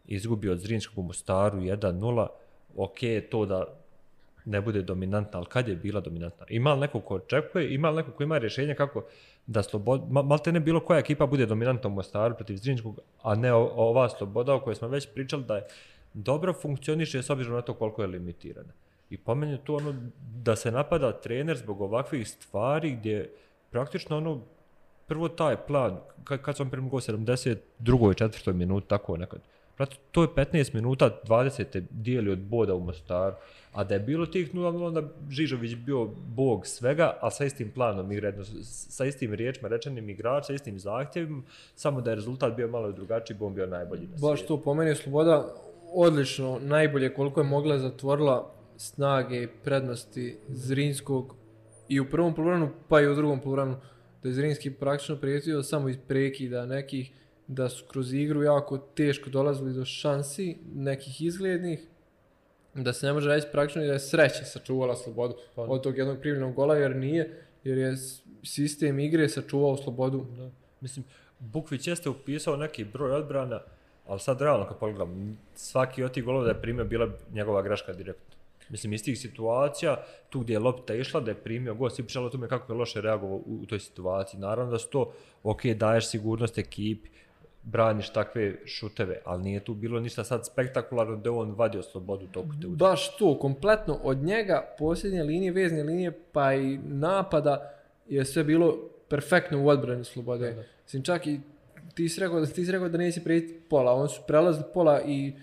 izgubio od Zrinskog u Mostaru 1-0, ok to da ne bude dominantna, ali kad je bila dominantna? Ima li neko ko očekuje, ima li neko ko ima rješenje kako da slobod, mal te ne bilo koja ekipa bude dominantna u Mostaru protiv Zrinjskog, a ne o, ova sloboda o kojoj smo već pričali da je dobro funkcioniše s obzirom na to koliko je limitirana. I po meni to ono da se napada trener zbog ovakvih stvari gdje praktično ono prvo taj plan, kad, kad sam prema go 72. četvrtoj minuti, tako nekad, Prati, to je 15 minuta, 20. dijeli od boda u Mostaru. A da je bilo tih 0-0, onda Žižović bio bog svega, a sa istim planom igre, sa istim riječima rečenim igrač, sa istim zahtjevima, samo da je rezultat bio malo drugačiji, bo on bio najbolji na Baš to, po meni je Sloboda odlično, najbolje koliko je mogla zatvorila snage, prednosti Zrinskog i u prvom poluvremenu, pa i u drugom poluvremenu, da je Zrinski praktično prijetio samo iz prekida nekih, da su kroz igru jako teško dolazili do šansi nekih izglednih, da se ne može reći praktično da je sreća sačuvala slobodu pa. od tog jednog primljenog gola, jer nije, jer je sistem igre sačuvao slobodu. Da. Mislim, Bukvić jeste upisao neki broj odbrana, ali sad realno kad pogledam, svaki od tih golova da je primio bila njegova greška direktno. Mislim, iz tih situacija, tu gdje je lopta išla, da je primio gost i pričalo tome kako je loše reagovao u, u toj situaciji. Naravno da su to, ok, daješ sigurnost ekipi, braniš takve šuteve, ali nije tu bilo ništa sad spektakularno da on vadio slobodu toku te udara. Baš to, kompletno od njega, posljednje linije, vezne linije, pa i napada je sve bilo perfektno u odbrani slobode. Da. Mislim, čak i ti si rekao, ti si rekao da neće prijeti pola, oni su prelazili pola i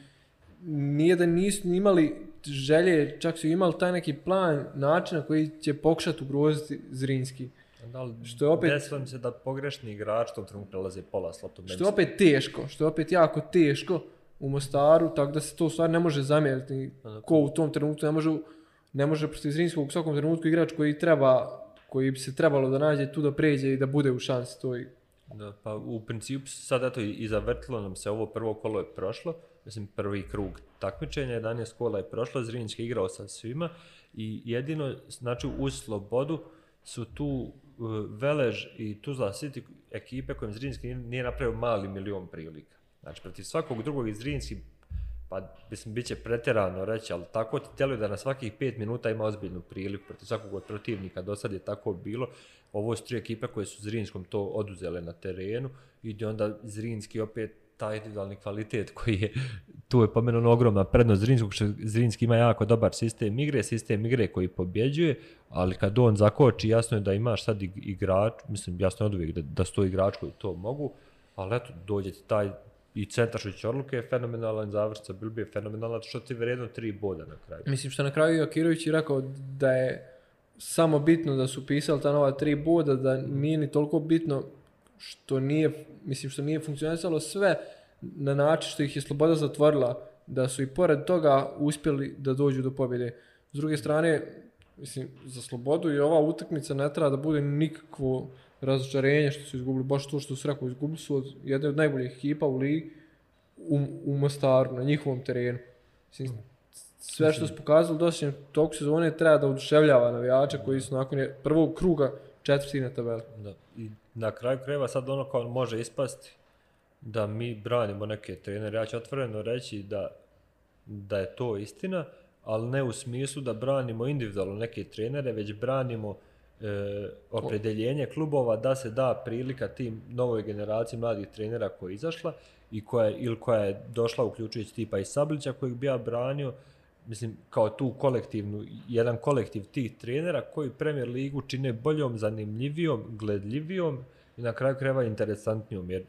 nije da nisu imali želje, čak su imali taj neki plan, način na koji će pokušati ugroziti Zrinski. Da li što je opet desilo se da pogrešni igrač tom trenutku prelazi pola s loptom. Što je opet teško, što je opet jako teško u Mostaru, tako da se to stvar ne može zamjeriti ko u tom trenutku ne može ne može protiv Zrinskog u svakom trenutku igrač koji treba koji bi se trebalo da nađe tu da pređe i da bude u šansi toj. Da, pa u principu sad eto i zavrtilo nam se ovo prvo kolo je prošlo, mislim prvi krug takmičenja, 11 kola je prošlo, Zrinski igrao sa svima i jedino znači uz slobodu su tu Eh, Velež i Tuzla City ekipe kojim Zrinski nije napravio mali milion prilika. Znači, protiv svakog drugog iz Zrinski, pa mislim, bit će preterano reći, ali tako ti tjeluje da na svakih pet minuta ima ozbiljnu priliku protiv svakog od protivnika. Do sad je tako bilo. Ovo su tri ekipe koje su Zrinskom to oduzele na terenu i onda Zrinski opet taj individualni kvalitet koji je tu je pomenuo ono ogromna prednost Zrinskog, što Zrinski ima jako dobar sistem igre, sistem igre koji pobjeđuje, ali kad on zakoči, jasno je da imaš sad igrač, mislim, jasno je od uvijek da, da sto igrač koji to mogu, ali eto, dođe ti taj I Centašić odluke je fenomenalan, završca Bilbi je fenomenalan, što ti vredno tri boda na kraju. Mislim što na kraju Jakirović je rekao da je samo bitno da su pisali ta nova tri boda, da nije ni toliko bitno što nije, mislim što nije funkcionisalo sve na način što ih je Sloboda zatvorila, da su i pored toga uspjeli da dođu do pobjede. S druge strane, mislim, za Slobodu i ova utakmica ne treba da bude nikakvo razočarenje što su izgubili, baš to što su rekao, izgubili su od jedne od najboljih ekipa u ligi u, u Mostaru, na njihovom terenu. Mislim, sve što su pokazali dosta tog sezone treba da oduševljava navijača koji su nakon prvog kruga četvrti na tabeli. Da. I na kraju kreva sad ono kao može ispasti da mi branimo neke trenere. Ja ću otvoreno reći da, da je to istina, ali ne u smislu da branimo individualno neke trenere, već branimo e, opredeljenje klubova da se da prilika tim novoj generaciji mladih trenera koja je izašla i koja je, ili koja je došla uključujući tipa i Sablića kojeg bi ja branio, mislim, kao tu kolektivnu, jedan kolektiv tih trenera koji Premier Ligu čine boljom, zanimljivijom, gledljivijom i na kraju kreva interesantnijom. Jer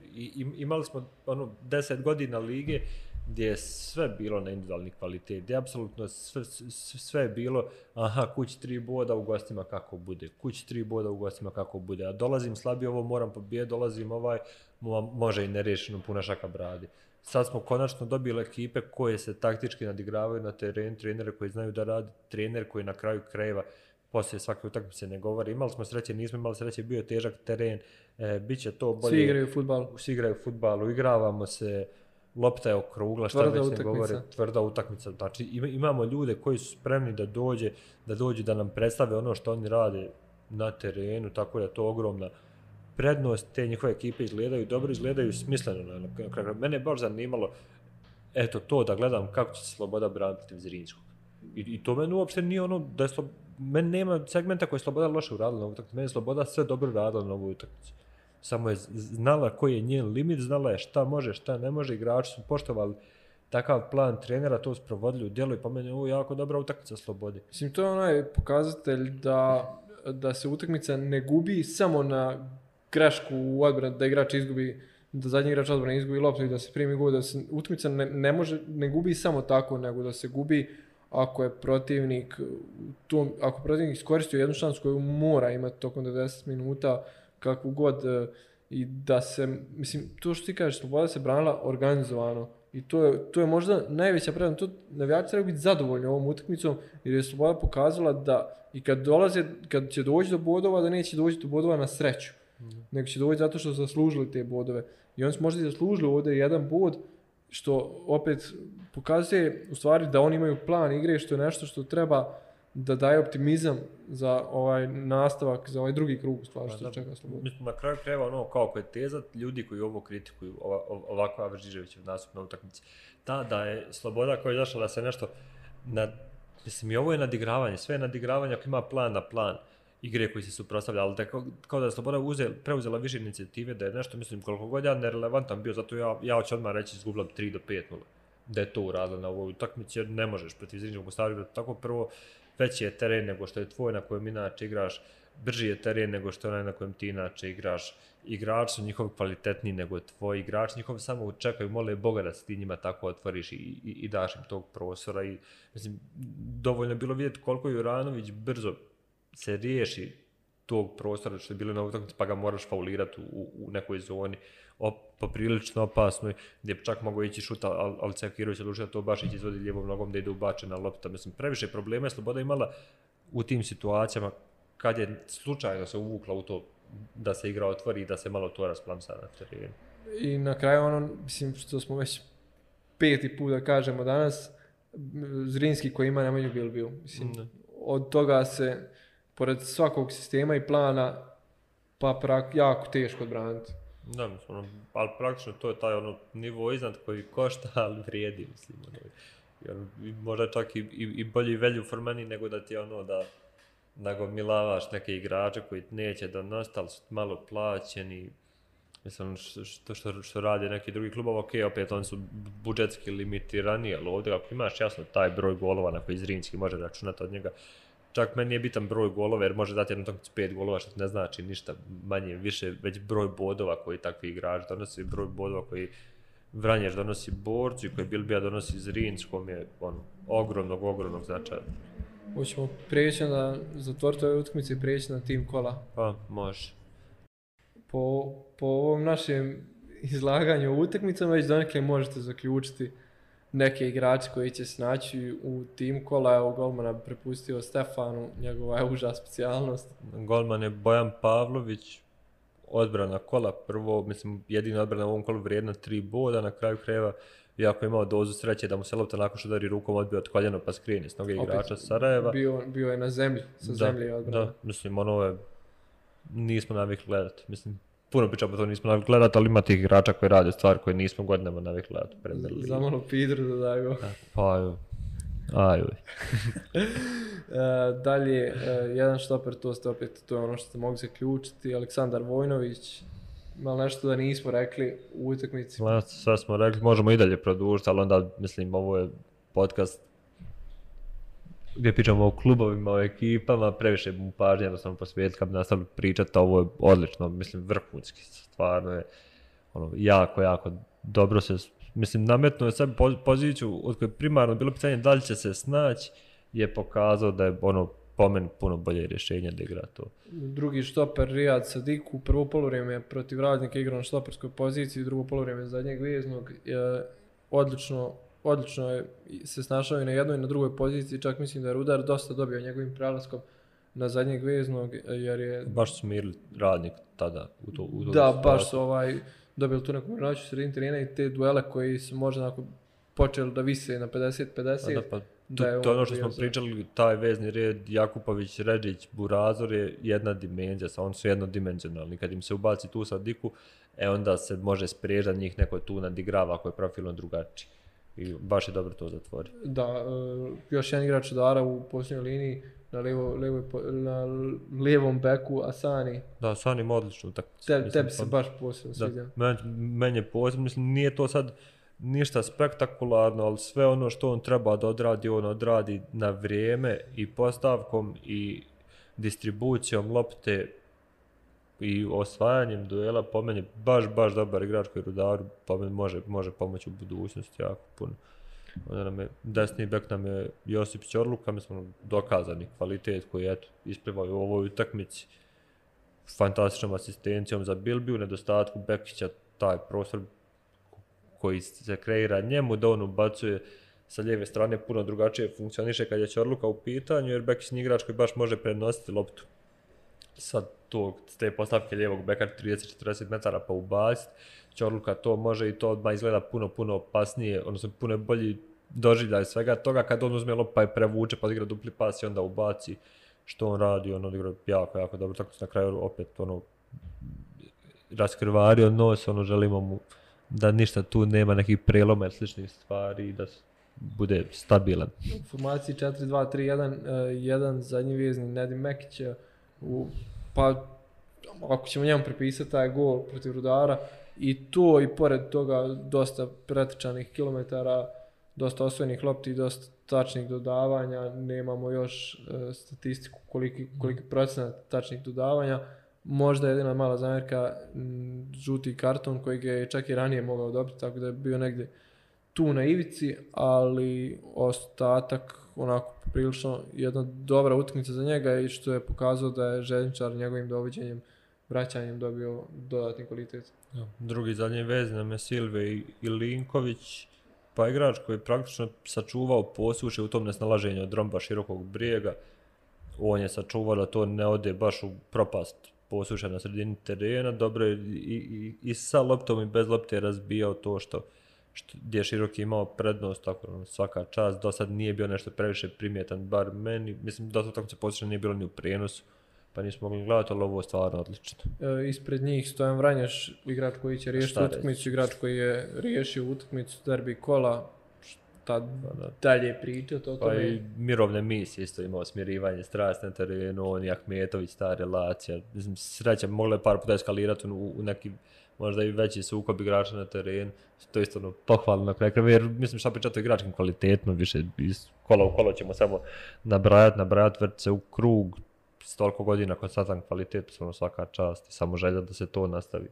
imali smo ono 10 godina lige gdje je sve bilo na individualni kvalitet, gdje apsolutno sve, sve je bilo, aha, kući tri boda u gostima kako bude, kući tri boda u gostima kako bude, a dolazim slabije, ovo moram pobijeti, dolazim ovaj, može i nerešeno puna šaka bradi. Sad smo konačno dobili ekipe koje se taktički nadigravaju na teren, trenere koji znaju da radi, trener koji na kraju krajeva poslije svake utakmice ne govori. Imali smo sreće, nismo imali sreće, bio je težak teren, e, bit će to bolje. Svi igraju futbal. Svi igraju futbal, igravamo se, lopta je okrugla, šta tvrda već ne govore, tvrda utakmica. Znači imamo ljude koji su spremni da dođe, da dođu da nam predstave ono što oni rade na terenu, tako da je to ogromna prednost, te njihove ekipe izgledaju dobro, izgledaju smisleno. Na, na, mene je baš zanimalo, eto to, da gledam kako će se Sloboda braniti protiv Zrinskog. I, I to meni uopšte nije ono da je Sloboda, meni nema segmenta koji je Sloboda loše uradila na ovu utakmicu, meni je Sloboda sve dobro radila na ovu utakmicu. Samo je znala koji je njen limit, znala je šta može, šta ne može, igrači su poštovali takav plan trenera, to sprovodili u djelu i pa meni ovo jako dobra utakmica Slobode. Mislim, to je onaj pokazatelj da, da se utakmica ne gubi samo na grešku u odbrani, da igrač izgubi, da zadnji igrač odbrane izgubi loptu i da se primi gol, da se utakmica ne, ne može, ne gubi samo tako, nego da se gubi ako je protivnik, to, ako protivnik iskoristio jednu šansu koju mora imati tokom 90 minuta, kakvu god, e, i da se, mislim, to što ti kažeš, Sloboda se branila organizovano, I to je, to je možda najveća prednost. To navijači treba biti zadovoljni ovom utakmicom, jer je Sloboda pokazala da i kad dolaze, kad će doći do bodova, da neće doći do bodova na sreću. Nego će doći zato što su zaslužili te bodove. I oni su možda i zaslužili ovdje jedan bod, što opet pokazuje u stvari da oni imaju plan igre, što je nešto što treba da daje optimizam za ovaj nastavak, za ovaj drugi krug stvari što čeka Sloboda. Mislim, na kraju kreva ono kao koje teza ljudi koji ovo kritikuju, ova, ovako Aver Žižević nastup na utakmici, ta da je Sloboda koja je zašla da se nešto, na, mislim i ovo je nadigravanje, sve je nadigravanje ako ima plan na plan igre koji se suprostavlja, ali tako, kao da je Sloboda uze, preuzela više inicijative, da je nešto, mislim, koliko god ja nerelevantan bio, zato ja, ja hoću odmah reći izgubila 3 do 5 0 da je to uradila na ovoj utakmici, jer ne možeš protiv Zrinjeg postaviti tako prvo, veći je teren nego što je tvoj na kojem inače igraš, brži je teren nego što je onaj na kojem ti inače igraš. Igrači su njihovi kvalitetniji nego tvoji igrač, njihovi samo čekaju, mole Boga da se ti njima tako otvoriš i, i, i daš im tog prostora. I, mislim, dovoljno je bilo vidjeti koliko Juranović brzo se riješi tog prostora što je bilo na utakmici pa ga moraš faulirati u, u nekoj zoni op, poprilično opasnoj, gdje bi čak mogo ići šuta, ali al Cekirović odlučio da to baš ići izvodi lijevom nogom da ide ubačena lopta. Mislim, previše problema je Sloboda imala u tim situacijama kad je slučajno se uvukla u to da se igra otvori i da se malo to rasplamsa na terenu. I na kraju ono, mislim, što smo već peti put da kažemo danas, Zrinski koji ima najmanju Bilbiju. Mislim, mm. od toga se, pored svakog sistema i plana, pa prak, jako teško odbraniti. Da, mislim, ono, ali praktično to je taj ono nivo iznad koji košta, ali vrijedi, mislim, ono, jer možda čak i, i, i bolji velju formeni nego da ti ono da nagomilavaš neke igrače koji neće da nostali su malo plaćeni, mislim, ono, što, što, što radi neki drugi klubov, ok, opet oni su budžetski limitirani, ali ovdje ako imaš jasno taj broj golova na koji Zrinski može računati od njega, čak meni je bitan broj golova, jer može dati jednu takmicu pet golova, što ne znači ništa manje, više, već broj bodova koji takvi igrači donose, broj bodova koji Vranješ donosi Borcu i koji Bilbija donosi Zrinc, kom je on, ogromnog, ogromnog značaja. Hoćemo prijeći na zatvoriti ove utakmice i prijeći na tim kola. Pa, može. Po, po ovom našem izlaganju o utakmicama već donekle možete zaključiti neke igrače koji će se naći u tim kola. Evo golmana prepustio Stefanu, njegova je uža specijalnost. Golman je Bojan Pavlović, odbrana kola prvo, mislim jedina odbrana u ovom kolu vrijedna tri boda, na kraju krajeva iako je imao dozu sreće da mu se lopta nakon što udari rukom odbio od koljena pa skrine s noge igrača Sarajeva. Bio, bio je na zemlji, sa da, zemlje je odbrana. Da, mislim, ono je, nismo navikli gledati. Mislim, puno pričamo to nismo navikli gledati, ali ima tih igrača koji rade stvari koje nismo godinama navikli gledati. Za malo Pidru da daju. Pa, aj, aj. e, dalje, e, jedan štoper, to ste opet, to je ono što ste mogli zaključiti, Aleksandar Vojnović, malo nešto da nismo rekli u utakmici. Sve smo rekli, možemo i dalje produžiti, ali onda, mislim, ovo je podcast gdje pričamo o klubovima, o ekipama, previše mu pažnje, jednostavno posvijetiti, kad bi nastavili pričati, ovo je odlično, mislim, vrhunski, stvarno je, ono, jako, jako dobro se, mislim, nametno je sebi poziciju od koje primarno bilo pitanje da li će se snaći, je pokazao da je, ono, pomen puno bolje rješenje da igra to. Drugi štoper Rijad Sadiku, prvo polovrijeme protiv radnika igra na štoperskoj poziciji, drugo polovrijeme zadnjeg veznog, je odlično, odlično je se snašao i na jednoj i na drugoj poziciji, čak mislim da je Rudar dosta dobio njegovim prelaskom na zadnjeg veznog, jer je... Baš su mirili radnik tada u to. U to da, baš su ovaj, dobili tu neku noću sredini terena i te duele koji su možda onako počeli da vise na 50-50. Da, pa To, da je to ono što smo pričali, taj vezni red, Jakupović, Ređić, Burazor je jedna dimenzija, sa on su jednodimenzionalni. Kad im se ubaci tu sa diku, e onda se može spriježati njih neko tu nadigrava ako je profilno drugačiji. I baš je dobro to zatvori. Da, uh, još jedan igrač Dara u posljednjoj liniji, na, levo, levo, na levom beku, Asani. Da, Asani ima odličnu tako. Te, tebi se baš posebno sviđa. Meni men je posebno, mislim, nije to sad ništa spektakularno, ali sve ono što on treba da odradi, on odradi na vrijeme i postavkom i distribucijom lopte i osvajanjem duela, po meni baš, baš dobar igrač koji rudaru, po meni može, može pomoći u budućnosti jako puno. Onda nam je, desni bek nam je Josip Ćorluka, mi smo dokazani kvalitet koji je isplivao u ovoj utakmici fantastičnom asistencijom za Bilbi, u nedostatku Bekića taj prostor koji se kreira njemu, da on ubacuje sa lijeve strane puno drugačije funkcioniše kad je Ćorluka u pitanju, jer Bekić je igrač koji baš može prenositi loptu sa tog, te postavke lijevog beka 30-40 metara pa ubaciti. Čorluka to može i to odmah izgleda puno, puno opasnije, odnosno puno bolji doživljaj svega toga kad on uzme loptu pa je prevuče pa odigra dupli pas i onda ubaci što on radi, on odigra jako, jako dobro, tako se na kraju opet ono raskrvario nos, ono želimo mu da ništa tu nema nekih preloma ili sličnih stvari da bude stabilan. U formaciji 4-2-3-1, uh, e, jedan zadnji vezni Nedim Mekić, u, pa ako ćemo njemu prepisati taj gol protiv Rudara, i to i pored toga dosta pretečanih kilometara, dosta osvojenih lopti, dosta tačnih dodavanja, nemamo još uh, statistiku koliki, koliki procenat tačnih dodavanja, možda jedina mala zamjerka žuti karton koji je čak i ranije mogao dobiti, tako da je bio negdje tu na ivici, ali ostatak onako prilično jedna dobra utakmica za njega i što je pokazao da je Željničar njegovim dovođenjem vraćanjem dobio dodatni kvalitet. Ja, drugi zadnji vez nam je Silve i, i Linković, pa igrač koji je praktično sačuvao posuše u tom nesnalaženju od romba širokog brijega. On je sačuvao da to ne ode baš u propast posušan na sredini terena, dobro je i, i, i sa loptom i bez lopte je razbijao to što, što gdje je široki imao prednost, tako ono, svaka čast, do sad nije bio nešto previše primjetan, bar meni, mislim da to tako se posušan nije bilo ni u prijenosu, pa nismo mogli gledati, ali ovo je stvarno odlično. E, ispred njih Stojan Vranješ, igrač koji će riješiti utakmicu, igrač koji je riješio utakmicu derbi kola, ta pa dalje priča to pa i mirovne misije isto imao smirivanje strasti na terenu, on i Ahmetović, ta relacija. Mislim, sreća, mogla je par puta eskalirati u, u neki možda i veći sukob igrača na terenu. To je isto ono, pohvalno na kraju jer mislim šta pričati o igračkim kvalitetno, više iz kola u kolo ćemo samo nabrajati, nabrajati, vrti se u krug, s toliko godina konstantan kvalitet, ono svaka čast i samo želja da se to nastavi.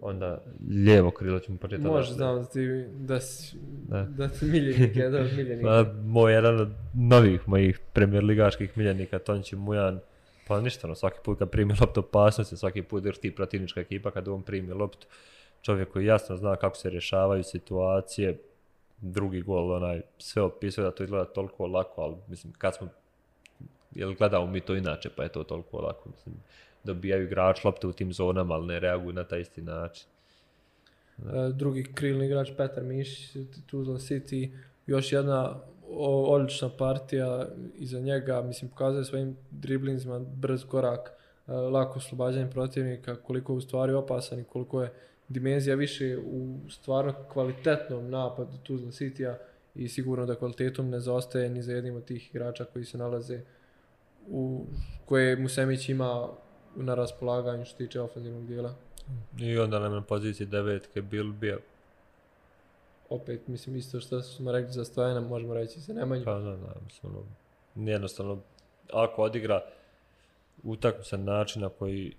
onda lijevo krilo ćemo početi. Može, znam da ti, da si, da, da ti miljenik, jedan od miljenika. Pa, moj jedan od novih mojih premier ligaških miljenika, Tonči Mujan, pa ništa, no, svaki put kad primi loptu opasnosti, svaki put drti protivnička ekipa kad on primi loptu, čovjek koji jasno zna kako se rješavaju situacije, drugi gol, onaj, sve opisuje da to izgleda toliko lako, ali mislim, kad smo, jel gledamo mi to inače, pa je to toliko lako, mislim, dobijaju igrač lopte u tim zonama, ali ne reaguju na taj isti način. Da. Drugi krilni igrač Petar Mišić, Tuzla City, još jedna odlična partija iza njega, mislim, pokazuje svojim driblinzima brz korak, e, lako oslobađanje protivnika, koliko je u stvari opasan i koliko je dimenzija više u stvarno kvalitetnom napadu Tuzla City-a i sigurno da kvalitetom ne zaostaje ni za jednim od tih igrača koji se nalaze u koje Musemić ima na raspolaganju što tiče ofenzivnog dijela. I onda nam na poziciji devetke Bilbija. Opet, mislim, isto što smo rekli za Stojana, možemo reći za Nemanju. Pa, da, da, mislim, ono, jednostavno, ako odigra utakmica načina koji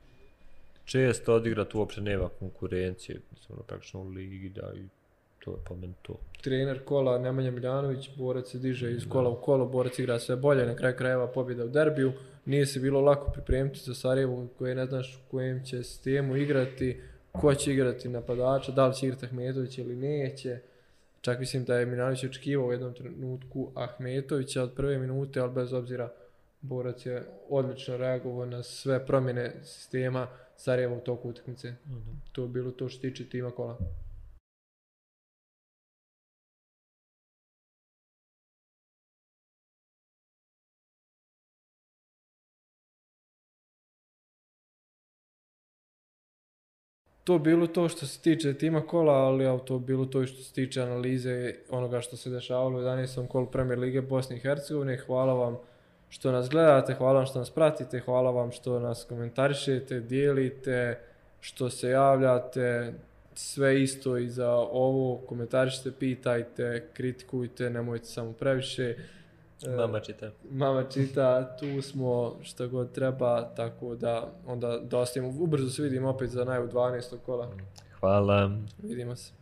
često odigra, tu uopće nema konkurencije, mislim, ono, praktično u ligi, da, i to je po meni to. Trener kola Nemanja Miljanović, borac se diže iz kola u kolo, borac igra sve bolje, na kraju krajeva pobjeda u derbiju. Nije se bilo lako pripremiti za Sarajevo koje ne znaš u kojem će sistemu igrati, ko će igrati napadača, da li će igrati Ahmetović ili neće. Čak mislim da je Miljanović očekivao u jednom trenutku Ahmetovića od prve minute, ali bez obzira borac je odlično reagovao na sve promjene sistema Sarajevo u toku utakmice. Mm -hmm. To je bilo to što tiče tima kola. To bilo to što se tiče tima kola, ali ja, to bilo to što se tiče analize onoga što se dešavalo u 11. kolu Premier Lige Bosne i Hercegovine. Hvala vam što nas gledate, hvala vam što nas pratite, hvala vam što nas komentarišete, dijelite, što se javljate, sve isto i za ovo, komentarišite, pitajte, kritikujte, nemojte samo previše. Mama čita. Mama čita, tu smo što god treba, tako da onda da ostavimo, ubrzo se vidimo opet za naju 12. kola. Hvala. Vidimo se.